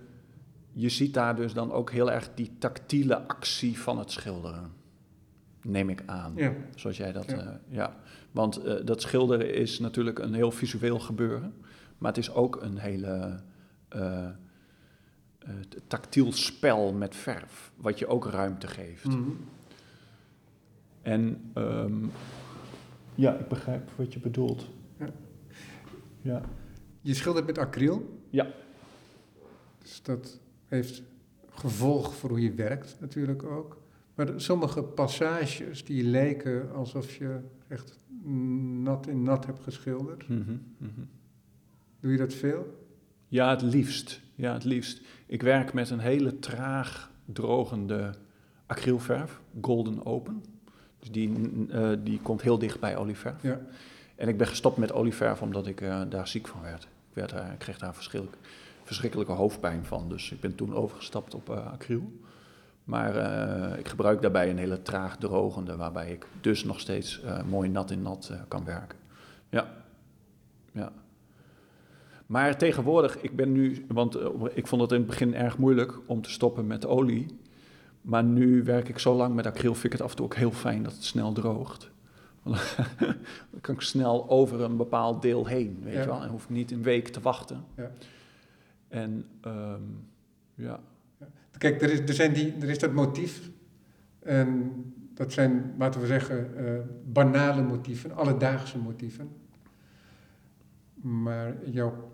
je ziet daar dus dan ook heel erg die tactiele actie van het schilderen. Neem ik aan. Ja, Zoals jij dat, Ja. ja. ja. Want eh, dat schilderen is natuurlijk een heel visueel gebeuren. Maar het is ook een hele eh, eh, tactiel spel met verf. Wat je ook ruimte geeft. Mhm. En ehm, ja, ik begrijp wat je bedoelt. Ja. Ja. Je schildert met acryl. Ja. Dus dat heeft gevolg voor hoe je werkt natuurlijk ook. Maar sommige passages die lijken alsof je echt nat in nat hebt geschilderd. Mhm, mhm. Doe je dat veel? Ja, het liefst. Ja, het liefst. Ik werk met een hele traag drogende acrylverf, Golden Open. Dus die, eh, die komt heel dicht bij olieverf. Ja. En ik ben gestopt met olieverf omdat ik eh, daar ziek van werd. Ik, werd daar, ik kreeg daar verschrikkelijk, verschrikkelijke hoofdpijn van. Dus ik ben toen overgestapt op uh, acryl. Maar ik gebruik daarbij een hele traag drogende, waarbij ik dus nog steeds mooi nat in nat kan werken. Ja, ja. Maar tegenwoordig, ik ben nu, want ik vond het in het begin erg moeilijk om te stoppen met olie. Maar nu werk ik zo lang met acryl, vind ik het af en toe ook heel fijn dat het snel droogt. dan kan ik snel over een bepaald deel heen, weet je wel. En hoef ik niet een week te wachten. Ja. En um, ja. Kijk, er is, er, zijn die, er is dat motief. En dat zijn, laten we zeggen, uh, banale motieven, alledaagse motieven. Maar jouw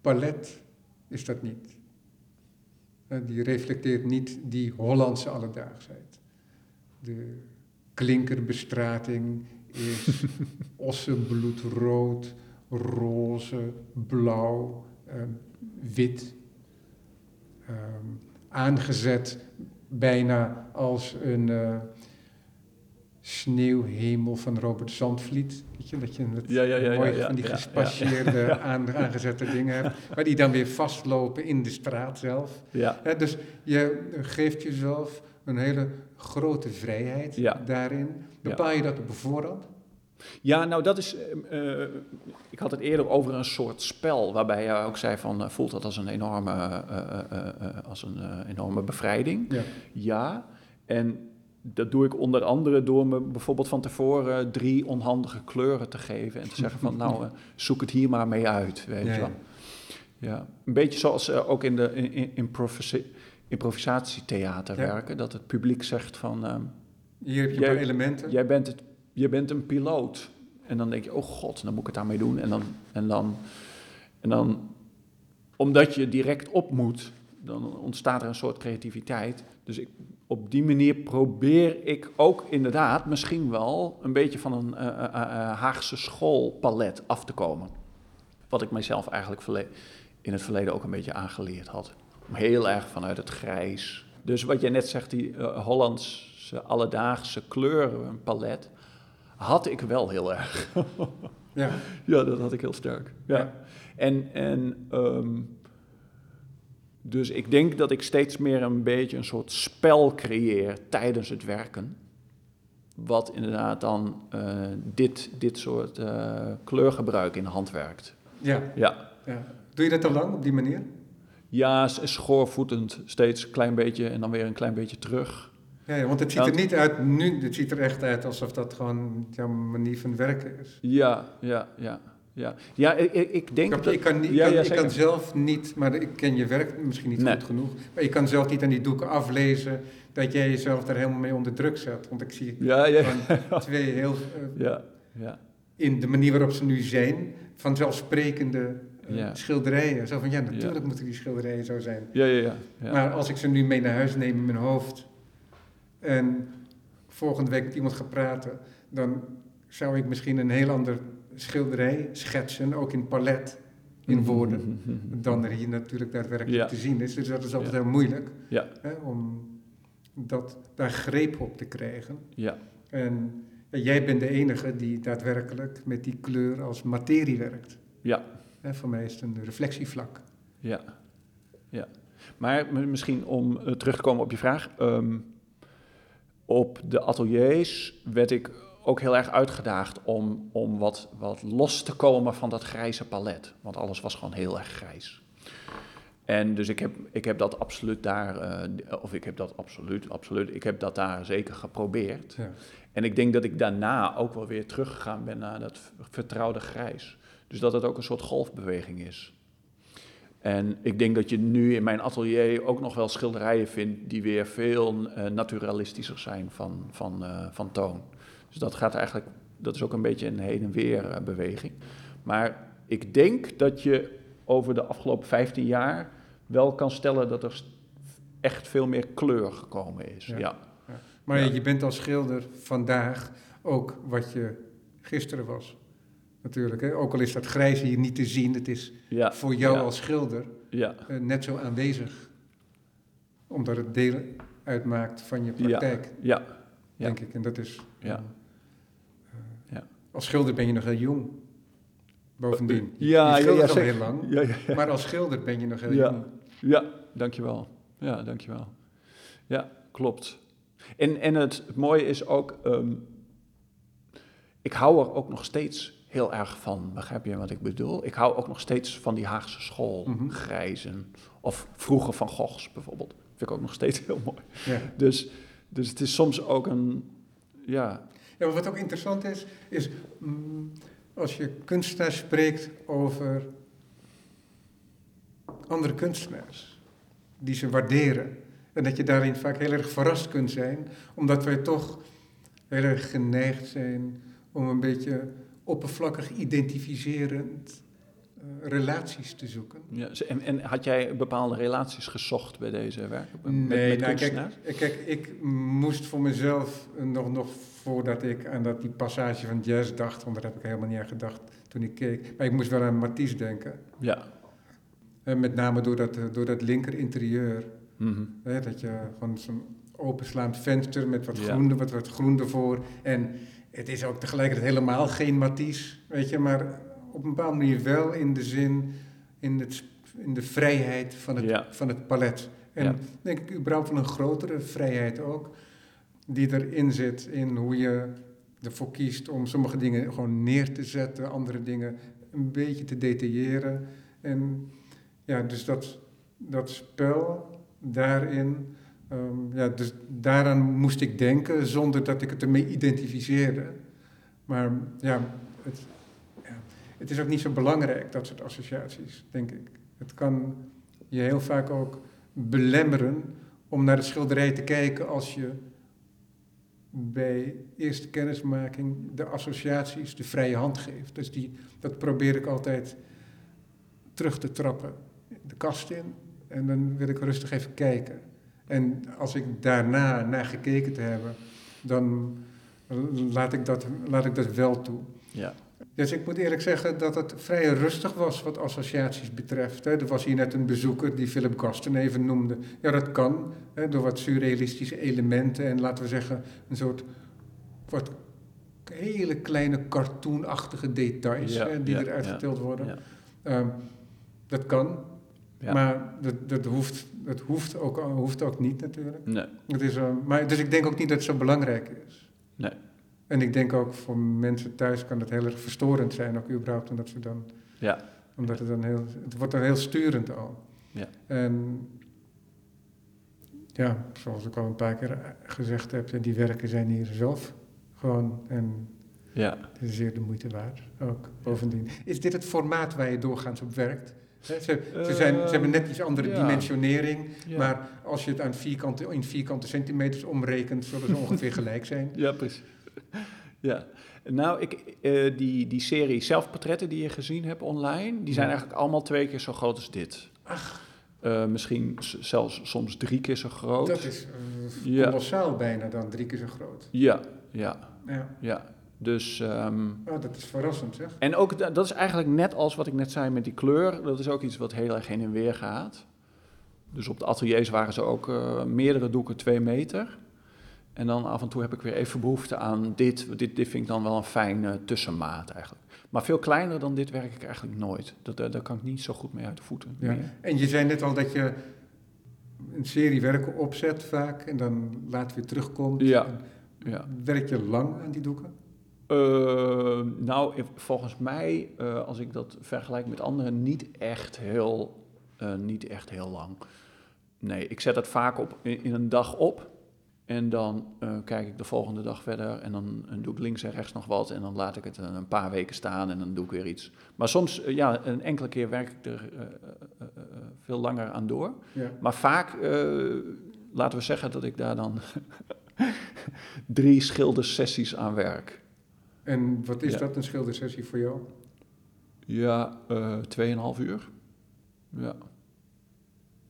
palet is dat niet. Eh, die reflecteert niet die Hollandse alledaagsheid. De klinkerbestrating is ossenbloedrood, roze, blauw, ehm, wit. Ehm, aangezet bijna als een uh, sneeuwhemel van Robert Zandvliet. Weet je, dat je het ja, ja, ja, mooi van die gespasseerde, aangezette dingen hebt. Maar die dan weer vastlopen in de straat zelf. Dus je geeft jezelf een hele grote vrijheid daarin. Bepaal je dat op voorhand? Ja, nou dat is. Uh, ik had het eerder over een soort spel, waarbij je ook zei van uh, voelt dat als een enorme, uh, als een enorme bevrijding. Ja. ja. En dat doe ik onder andere door me bijvoorbeeld van tevoren drie onhandige kleuren te geven en te zeggen van nou zoek het hier maar mee uit, weet je wel. Ja. een beetje zoals ook in de in, in improvisatietheater werken, dat het publiek zegt van... Ehm, Hier heb je jij, een paar elementen. Jij bent, het, je bent een piloot. En dan denk je, oh god, dan moet ik het daarmee doen. En dan, en dan, en dan omdat je direct op moet, dan ontstaat er een soort creativiteit. Dus ik, op die manier probeer ik ook inderdaad misschien wel een beetje van een uh, uh, Haagse schoolpalet af te komen. Wat ik mijzelf eigenlijk in het verleden ook een beetje aangeleerd had heel erg vanuit het grijs. Dus wat jij net zegt, die Hollandse alledaagse kleurenpalet, had ik wel heel erg. ja. ja, dat had ik heel sterk. Ja. En, en um, dus ik denk dat ik steeds meer een beetje een soort spel creëer tijdens het werken. Wat inderdaad dan uh, dit, dit soort uh, kleurgebruik in de hand werkt. Ja. ja. ja. Doe je dat al lang op die manier? Ja, schoorvoetend, steeds een klein beetje en dan weer een klein beetje terug. Ja, want het ziet er niet uit nu, het ziet er echt uit alsof dat gewoon jouw manier van werken is. Ja, ja, ja. Ja, ja ik, ik denk ik, dat... Ik kan, ja, kan, ik kan zelf niet, maar ik ken je werk misschien niet goed genoeg, maar ik kan zelf niet aan die doeken aflezen dat jij jezelf daar helemaal mee onder druk zet. Want ik zie ja, ja. twee heel... Uh, ja, ja. In de manier waarop ze nu zijn, vanzelfsprekende ja. schilderijen. Zo van, ja, natuurlijk moeten die schilderijen zo zijn. Ja, ja, ja, Maar als ik ze nu mee naar huis neem in mijn hoofd... en volgende week met iemand ga praten... dan zou ik misschien een heel ander schilderij schetsen, ook in palet, in mhm, woorden, dan er hier natuurlijk daadwerkelijk te zien is. Dus dat is altijd heel moeilijk hè, om dat, daar greep op te krijgen. Ja. En jij bent de enige die daadwerkelijk met die kleur als materie werkt. Ja. Hè, voor mij is het een reflectievlak. Ja, ja. Maar misschien om uh, terug te komen op je vraag. Ehm, op de ateliers werd ik ook heel erg uitgedaagd om, om wat, wat los te komen van dat grijze palet. Want alles was gewoon heel erg grijs. En dus ik heb, ik heb dat absoluut daar, uh, of ik heb dat absoluut, absoluut, ik heb dat daar zeker geprobeerd. Ja. En ik denk dat ik daarna ook wel weer teruggegaan ben naar dat vertrouwde grijs. Dus dat het ook een soort golfbeweging is. En ik denk dat je nu in mijn atelier ook nog wel schilderijen vindt die weer veel uh, naturalistischer zijn van, van, uh, van toon. Dus dat gaat eigenlijk, dat is ook een beetje een heen en weer uh, beweging. Maar ik denk dat je over de afgelopen 15 jaar wel kan stellen dat er echt veel meer kleur gekomen is. Ja. ja. Maar je bent als schilder vandaag ook wat je gisteren was. Natuurlijk, hè? ook al is dat grijs hier niet te zien, het is Ja. voor jou ja. als schilder Ja. eh, net zo aanwezig. Omdat het deel uitmaakt van je praktijk, Ja. Ja. denk ik. En dat is. Ja. Ja. Als schilder ben je nog heel jong. Bovendien. Ja, je schildert ja, al heel lang. Maar als schilder ben je nog heel Ja. jong. Ja, dankjewel. Ja, dankjewel. Ja, klopt. En, en het, het mooie is ook, ehm, ik hou er ook nog steeds heel erg van. Begrijp je wat ik bedoel? Ik hou ook nog steeds van die Haagse school, Mhm. grijzen. Of vroeger van Goghs bijvoorbeeld. Vind ik ook nog steeds heel mooi. Ja. Dus, dus het is soms ook een, ja, Ja, maar wat ook interessant is, is mm, als je kunstenaars spreekt over andere kunstenaars, die ze waarderen. En dat je daarin vaak heel erg verrast kunt zijn, omdat wij toch heel erg geneigd zijn om een beetje oppervlakkig identificerend eh, relaties te zoeken. ja. En, en had jij bepaalde relaties gezocht bij deze werken? Met, Nee, met nou, kijk, kijk, ik moest voor mezelf eh, nog, nog voordat ik aan dat, die passage van jazz dacht, want daar heb ik helemaal niet aan gedacht toen ik keek. Maar ik moest wel aan Matisse denken. Ja. En met name door dat, eh, door dat linker interieur. Mhm. Hè, dat je gewoon zo'n openslaand venster met wat Ja. groen, wat, wat groen ervoor. En het is ook tegelijkertijd helemaal geen Matisse, weet je, maar op een bepaalde manier wel in de zin, in, het, in de vrijheid van het, Ja. van het palet. En Ja. denk ik überhaupt van een grotere vrijheid ook, die erin zit in hoe je ervoor kiest om sommige dingen gewoon neer te zetten, andere dingen een beetje te detailleren. En ja, dus dat, dat spel daarin, ehm, ja, dus daaraan moest ik denken zonder dat ik het ermee identificeerde. Maar ja het, ja, het is ook niet zo belangrijk, dat soort associaties, denk ik. Het kan je heel vaak ook belemmeren om naar de schilderij te kijken als je bij eerste kennismaking de associaties de vrije hand geeft. Dus die, dat probeer ik altijd terug te trappen. De kast in en dan wil ik rustig even kijken. En als ik daarna naar gekeken te hebben, dan laat ik dat, laat ik dat wel toe. Ja. Dus ik moet eerlijk zeggen dat het vrij rustig was wat associaties betreft. Hè. Er was hier net een bezoeker die Philip Gasten even noemde. Ja, dat kan, hè, door wat surrealistische elementen en laten we zeggen een soort wat hele kleine cartoonachtige details Ja, hè, die ja, eruit ja, getild worden. ja. Ehm, dat kan, Ja. maar dat, dat, hoeft, dat hoeft, ook, hoeft ook niet natuurlijk. Nee. Het is, eh, maar, dus ik denk ook niet dat het zo belangrijk is. Nee. En ik denk ook voor mensen thuis kan het heel erg verstorend zijn, ook überhaupt, omdat ze dan, Ja. omdat het dan heel, het wordt dan heel sturend al. Ja. En ja, zoals ik al een paar keer gezegd heb, die werken zijn hier zelf gewoon en Ja. het is zeer de moeite waard ook. Bovendien, is dit het formaat waar je doorgaans op werkt? Ze, ze, zijn, ze hebben net iets andere ja. dimensionering, Ja. maar als je het aan vierkante, in vierkante centimeters omrekent, zullen ze ongeveer gelijk zijn. Ja, precies. Ja. Nou, ik, eh, die, die serie zelfportretten die je gezien hebt online, die zijn Ja. eigenlijk allemaal twee keer zo groot als dit. Ach, Eh, misschien zelfs soms drie keer zo groot. dat is eh, Ja. kolossaal bijna dan, drie keer zo groot. Ja, ja, Ja, ja. Dus, ehm, oh, dat is verrassend zeg. en ook, da- dat is eigenlijk net als wat ik net zei met die kleur, dat is ook iets wat heel erg heen en weer gaat. Dus op de ateliers waren ze ook eh, meerdere doeken twee meter. En dan af en toe heb ik weer even behoefte aan dit. Dit, dit vind ik dan wel een fijne tussenmaat eigenlijk. Maar veel kleiner dan dit werk ik eigenlijk nooit. Dat, daar daar kan ik niet zo goed mee uit de voeten. Ja. En je zei net al dat je een serie werken opzet vaak en dan later weer terugkomt. Ja. Ja. Werk je lang aan die doeken? Eh, nou, volgens mij, eh, als ik dat vergelijk met anderen, niet echt heel, eh, niet echt heel lang. Nee, ik zet het vaak op in, in een dag op. En dan eh, kijk ik de volgende dag verder. En dan doe ik links en rechts nog wat. En dan laat ik het een, paar weken staan en dan doe ik weer iets. Maar soms, ja, een enkele keer werk ik er veel langer aan door. Ja. Maar vaak, laten we zeggen dat ik daar dan drie schildersessies aan werk. En wat is Ja. dat, een schildersessie voor jou? Ja, eh 2,5 uur. Ja.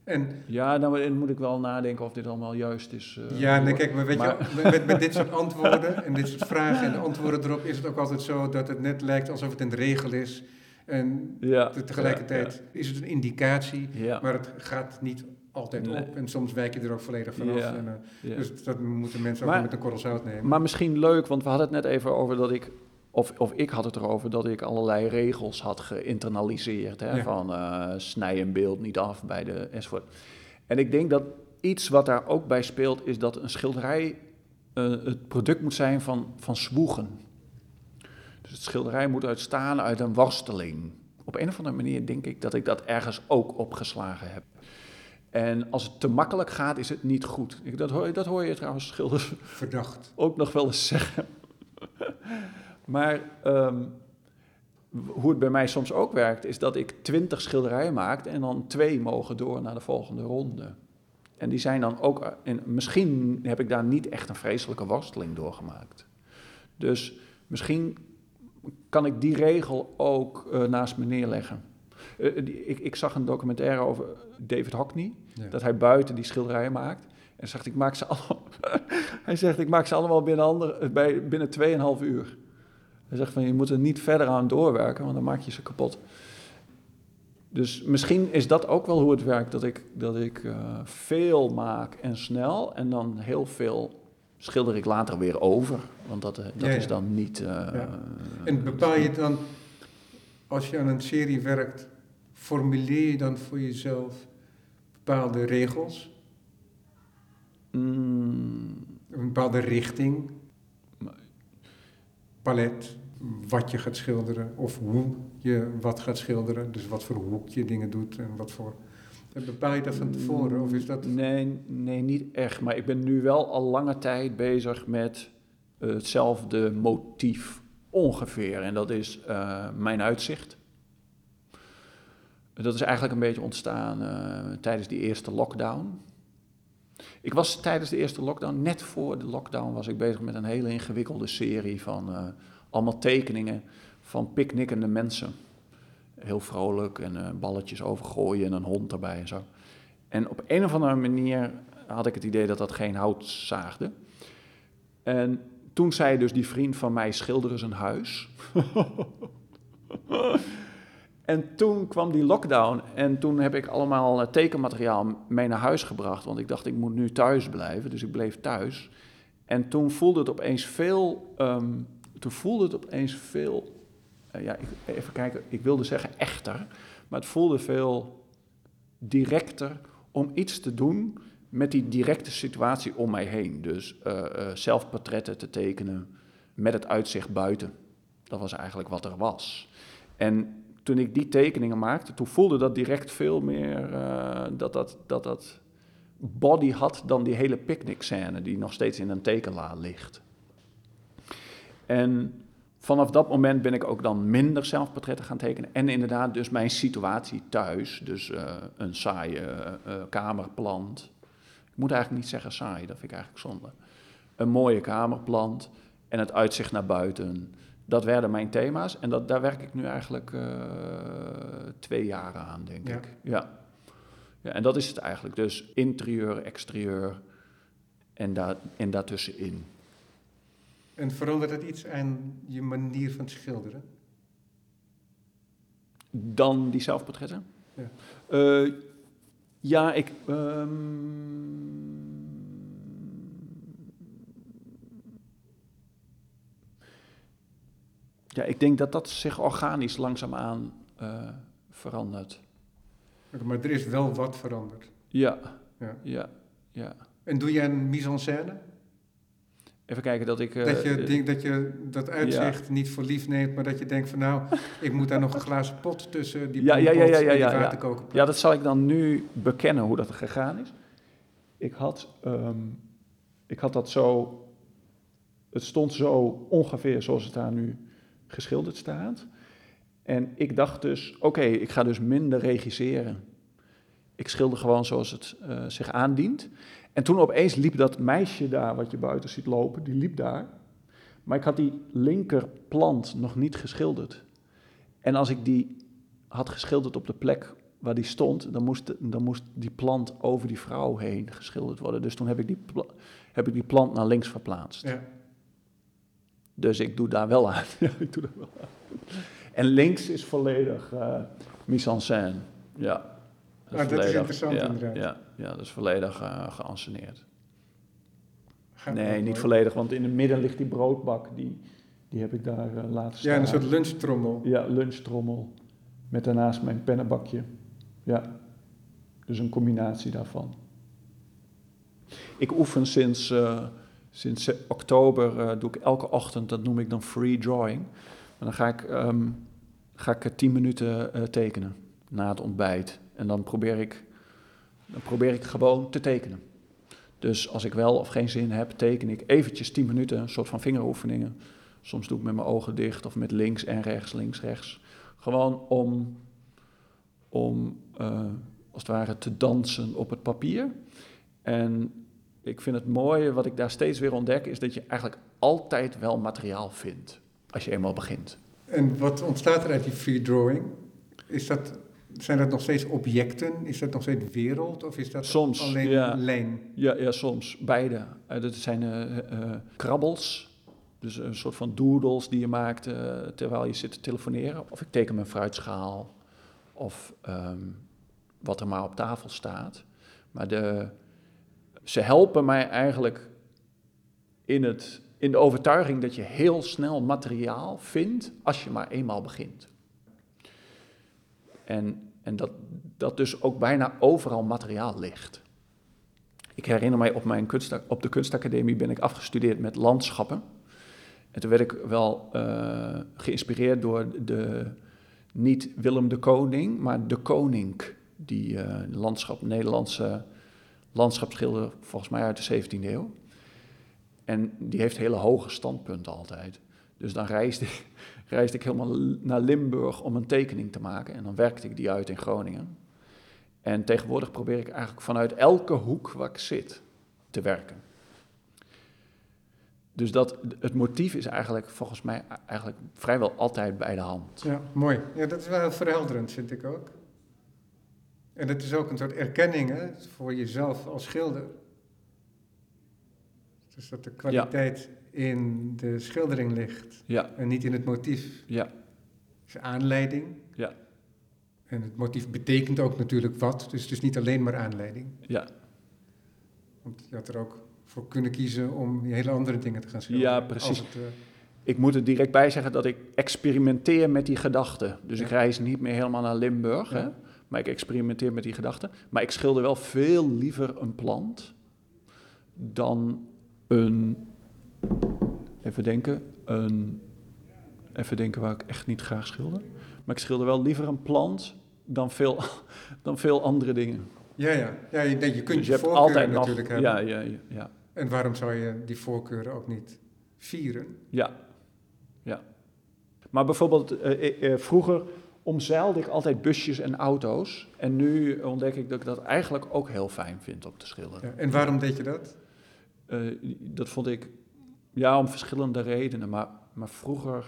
En Ja, nou dan moet ik wel nadenken of dit allemaal juist is. eh, ja, nee, kijk, maar weet Maar- je, met, met dit soort antwoorden en dit soort vragen en de antwoorden erop is het ook altijd zo dat het net lijkt alsof het een regel is. En Ja, tegelijkertijd is het een indicatie, maar het gaat niet altijd Nee. op. En soms wijk je er ook volledig vanaf. Ja, En, eh, ja. Dus dat moeten mensen ook met een korrel zout nemen. Maar misschien leuk, want we hadden het net even over dat ik, of, of ik had het erover dat ik allerlei regels had geïnternaliseerd. Hè, Ja. Van eh, snij een beeld niet af bij de enzovoort. En ik denk dat iets wat daar ook bij speelt, is dat een schilderij eh, het product moet zijn van, van zwoegen. Dus het schilderij moet uitstaan uit een worsteling. Op een of andere manier denk ik dat ik dat ergens ook opgeslagen heb. En als het te makkelijk gaat, is het niet goed. Ik, dat, hoor, dat hoor je trouwens schilders Verdacht. ook nog wel eens zeggen. maar ehm, hoe het bij mij soms ook werkt, is dat ik twintig schilderijen maak en dan twee mogen door naar de volgende ronde. En die zijn dan ook, eh, en misschien heb ik daar niet echt een vreselijke worsteling doorgemaakt. Dus misschien kan ik die regel ook eh, naast me neerleggen. Eh, die- ik, ik zag een documentaire over David Hockney, Ja. dat hij buiten die schilderijen maakt. En zegt, ik maak ze allemaal, hij zegt, ik maak ze allemaal binnen, ander, eh, bij, binnen 2,5 uur. Hij zegt van, je moet er niet verder aan doorwerken, want dan maak je ze kapot. Dus misschien is dat ook wel hoe het werkt, dat ik, dat ik eh, veel maak en snel en dan heel veel schilder ik later weer over. Want dat, dat Ja, ja. is dan niet... Ja. En bepaal je dan, als je aan een serie werkt, formuleer je dan voor jezelf bepaalde regels, Mm, een bepaalde richting, palet, wat je gaat schilderen of hoe je wat gaat schilderen, dus wat voor hoek je dingen doet en wat voor. Bepaal je dat van tevoren of is dat? Nee, nee, niet echt. Maar ik ben nu wel al lange tijd bezig met eh, hetzelfde motief ongeveer. En dat is eh, mijn uitzicht. Dat is eigenlijk een beetje ontstaan eh, tijdens die eerste lockdown. Ik was tijdens de eerste lockdown, net voor de lockdown, was ik bezig met een hele ingewikkelde serie van eh, allemaal tekeningen van picknickende mensen. Heel vrolijk en eh, balletjes overgooien en een hond erbij en zo. En op een of andere manier had ik het idee dat dat geen hout zaagde. En toen zei dus die vriend van mij, schilder eens een huis. en toen kwam die lockdown en toen heb ik allemaal eh, tekenmateriaal mee naar huis gebracht. Want ik dacht, ik moet nu thuis blijven, dus ik bleef thuis. En toen voelde het opeens veel, ehm, toen voelde het opeens veel, eh, ja, ik, even kijken, ik wilde zeggen echter, maar het voelde veel directer om iets te doen met die directe situatie om mij heen. Dus eh, zelfportretten te tekenen met het uitzicht buiten. Dat was eigenlijk wat er was. En toen ik die tekeningen maakte, toen voelde dat direct veel meer eh, dat, dat, dat dat body had dan die hele picknickscène die nog steeds in een tekenla ligt. En vanaf dat moment ben ik ook dan minder zelfportretten gaan tekenen. En inderdaad dus mijn situatie thuis. Dus eh, een saaie eh, kamerplant. Ik moet eigenlijk niet zeggen saai, dat vind ik eigenlijk zonde. Een mooie kamerplant en het uitzicht naar buiten. Dat werden mijn thema's en dat, daar werk ik nu eigenlijk eh, twee jaar aan, denk Ja. ik. Ja. ja, en dat is het eigenlijk. Dus interieur, exterieur en, daar, en daartussenin. En verandert het iets aan je manier van schilderen? Dan die zelfportretten? Ja. Eh, ja, ik. ehm, ja, ik denk dat dat zich organisch langzaamaan eh verandert. Maar er is wel wat veranderd. Ja, Ja. ja, ja. En doe je een mise en scène? Even kijken dat ik. eh, dat, je, eh, denkt dat je dat uitzicht niet voor lief neemt, maar dat je denkt van nou, ik moet daar nog een glazen pot tussen die Ja, ja, ja, ja, ja, en die ja, ja. waterkokerpot. Ja, dat zal ik dan nu bekennen hoe dat gegaan is. Ik had, ehm, ik had dat zo. Het stond zo ongeveer zoals het daar nu geschilderd staat. En ik dacht dus, oké, ik ga dus minder regisseren. Ik schilder gewoon zoals het eh, zich aandient. En toen opeens liep dat meisje daar, wat je buiten ziet lopen, die liep daar. Maar ik had die linkerplant nog niet geschilderd. En als ik die had geschilderd op de plek waar die stond, dan moest, dan moest die plant over die vrouw heen geschilderd worden. Dus toen heb ik die, heb ik die plant naar links verplaatst. Ja. Dus ik doe daar wel aan. ja, ik doe daar wel aan. En links is volledig eh mise en scène. Ja. Ah, dat is interessant ja, inderdaad. Ja, ja, dat is volledig eh geanceneerd. Nee, niet mooi. volledig, want in het midden ligt die broodbak. Die, die heb ik daar eh, laten staan. Ja, een soort lunchtrommel. Ja, lunchtrommel. Met daarnaast mijn pennenbakje. Ja, dus een combinatie daarvan. Ik oefen sinds, eh, sinds oktober, eh, doe ik elke ochtend, dat noem ik dan free drawing. En dan ga ik, ehm, ga ik tien minuten eh, tekenen na het ontbijt. En dan probeer, ik, dan probeer ik gewoon te tekenen. Dus als ik wel of geen zin heb, teken ik eventjes tien minuten, een soort van vingeroefeningen. Soms doe ik met mijn ogen dicht of met links en rechts, links, rechts. Gewoon om, om eh, als het ware te dansen op het papier. En ik vind het mooie, wat ik daar steeds weer ontdek, is dat je eigenlijk altijd wel materiaal vindt. Als je eenmaal begint. En wat ontstaat er uit die free drawing? Is dat, zijn dat nog steeds objecten? Is dat nog steeds wereld? Of is dat Soms, alleen ja. lijn? Ja, ja soms. Beide. Eh, dat zijn eh, eh, krabbels. Dus een soort van doodles die je maakt terwijl je zit te telefoneren. Of ik teken mijn fruitschaal. Of ehm, wat er maar op tafel staat. Maar de, ze helpen mij eigenlijk in, het, in de overtuiging dat je heel snel materiaal vindt als je maar eenmaal begint. En, en dat, dat dus ook bijna overal materiaal ligt. Ik herinner mij op, mijn kunst, op de kunstacademie ben ik afgestudeerd met landschappen. En toen werd ik wel eh, geïnspireerd door de, niet Willem de Koning, maar de Koning. Die eh, landschap, Nederlandse landschapsschilder, volgens mij uit de 17e eeuw. En die heeft hele hoge standpunten altijd. Dus dan reisde, reisde ik helemaal naar Limburg om een tekening te maken. En dan werkte ik die uit in Groningen. En tegenwoordig probeer ik eigenlijk vanuit elke hoek waar ik zit te werken. Dus dat, het motief is eigenlijk volgens mij eigenlijk vrijwel altijd bij de hand. Ja, mooi. Ja, dat is wel verhelderend, vind ik ook. En het is ook een soort erkenning hè, voor jezelf als schilder. Dus dat de kwaliteit in de schildering ligt Ja, en niet in het motief. ja, is aanleiding. Ja. En het motief betekent ook natuurlijk wat, dus het is niet alleen maar aanleiding. ja. Want je had er ook voor kunnen kiezen om hele andere dingen te gaan schilderen. Ja, precies. Het, eh, Ik moet er direct bij zeggen dat ik experimenteer met die gedachten. Dus ik reis niet meer helemaal naar Limburg, Ja. hè? Maar ik experimenteer met die gedachten. Maar ik schilder wel veel liever een plant dan een. Even denken. Een, even denken waar ik echt niet graag schilder. Maar ik schilder wel liever een plant dan veel, dan veel andere dingen. ja, ja. ja je, je kunt Dus je, hebt voorkeuren natuurlijk hebben. Ja, ja, ja, ja. En waarom zou je die voorkeuren ook niet vieren? Ja, ja. Maar bijvoorbeeld, eh, eh, eh, vroeger omzeilde ik altijd busjes en auto's. En nu ontdek ik dat ik dat eigenlijk ook heel fijn vind om te schilderen. Ja. En waarom deed je dat? Eh, dat vond ik, ja, om verschillende redenen. Maar, maar vroeger,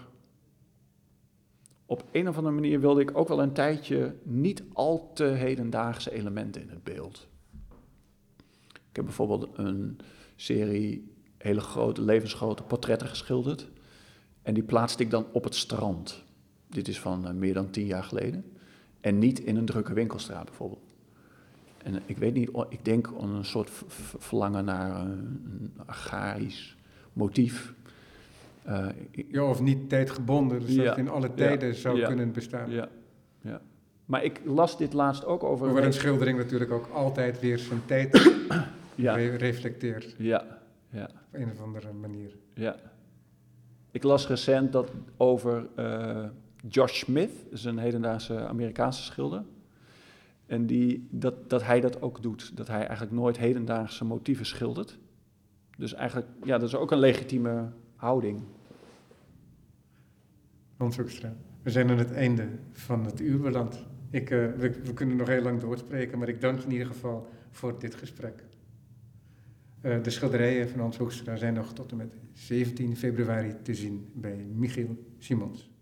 op een of andere manier wilde ik ook wel een tijdje niet al te hedendaagse elementen in het beeld. Ik heb bijvoorbeeld een serie hele grote, levensgrote portretten geschilderd. En die plaatste ik dan op het strand. Dit is van eh, meer dan tien jaar geleden. En niet in een drukke winkelstraat bijvoorbeeld. En ik weet niet, ik denk aan een soort verlangen naar een, een agrarisch motief. Eh, Ja, of niet tijdgebonden, dus dat Ja. in alle Ja. tijden zou Ja. kunnen bestaan. ja, ja. Maar ik las dit laatst ook over... Hoewel een schildering natuurlijk ook altijd weer zijn tijd ja, re- reflecteert ja, ja. op een of andere manier. Ja. Ik las recent dat over eh, Josh Smith, is een hedendaagse Amerikaanse schilder. En die, dat, dat hij dat ook doet. Dat hij eigenlijk nooit hedendaagse motieven schildert. Dus eigenlijk, ja, dat is ook een legitieme houding. Hans Hoekstra. We zijn aan het einde van het uur beland. Ik, eh, we, we kunnen nog heel lang doorspreken, maar ik dank je in ieder geval voor dit gesprek. Eh, de schilderijen van Hans Hoekstra zijn nog tot en met 17 februari te zien bij Michiel Simons.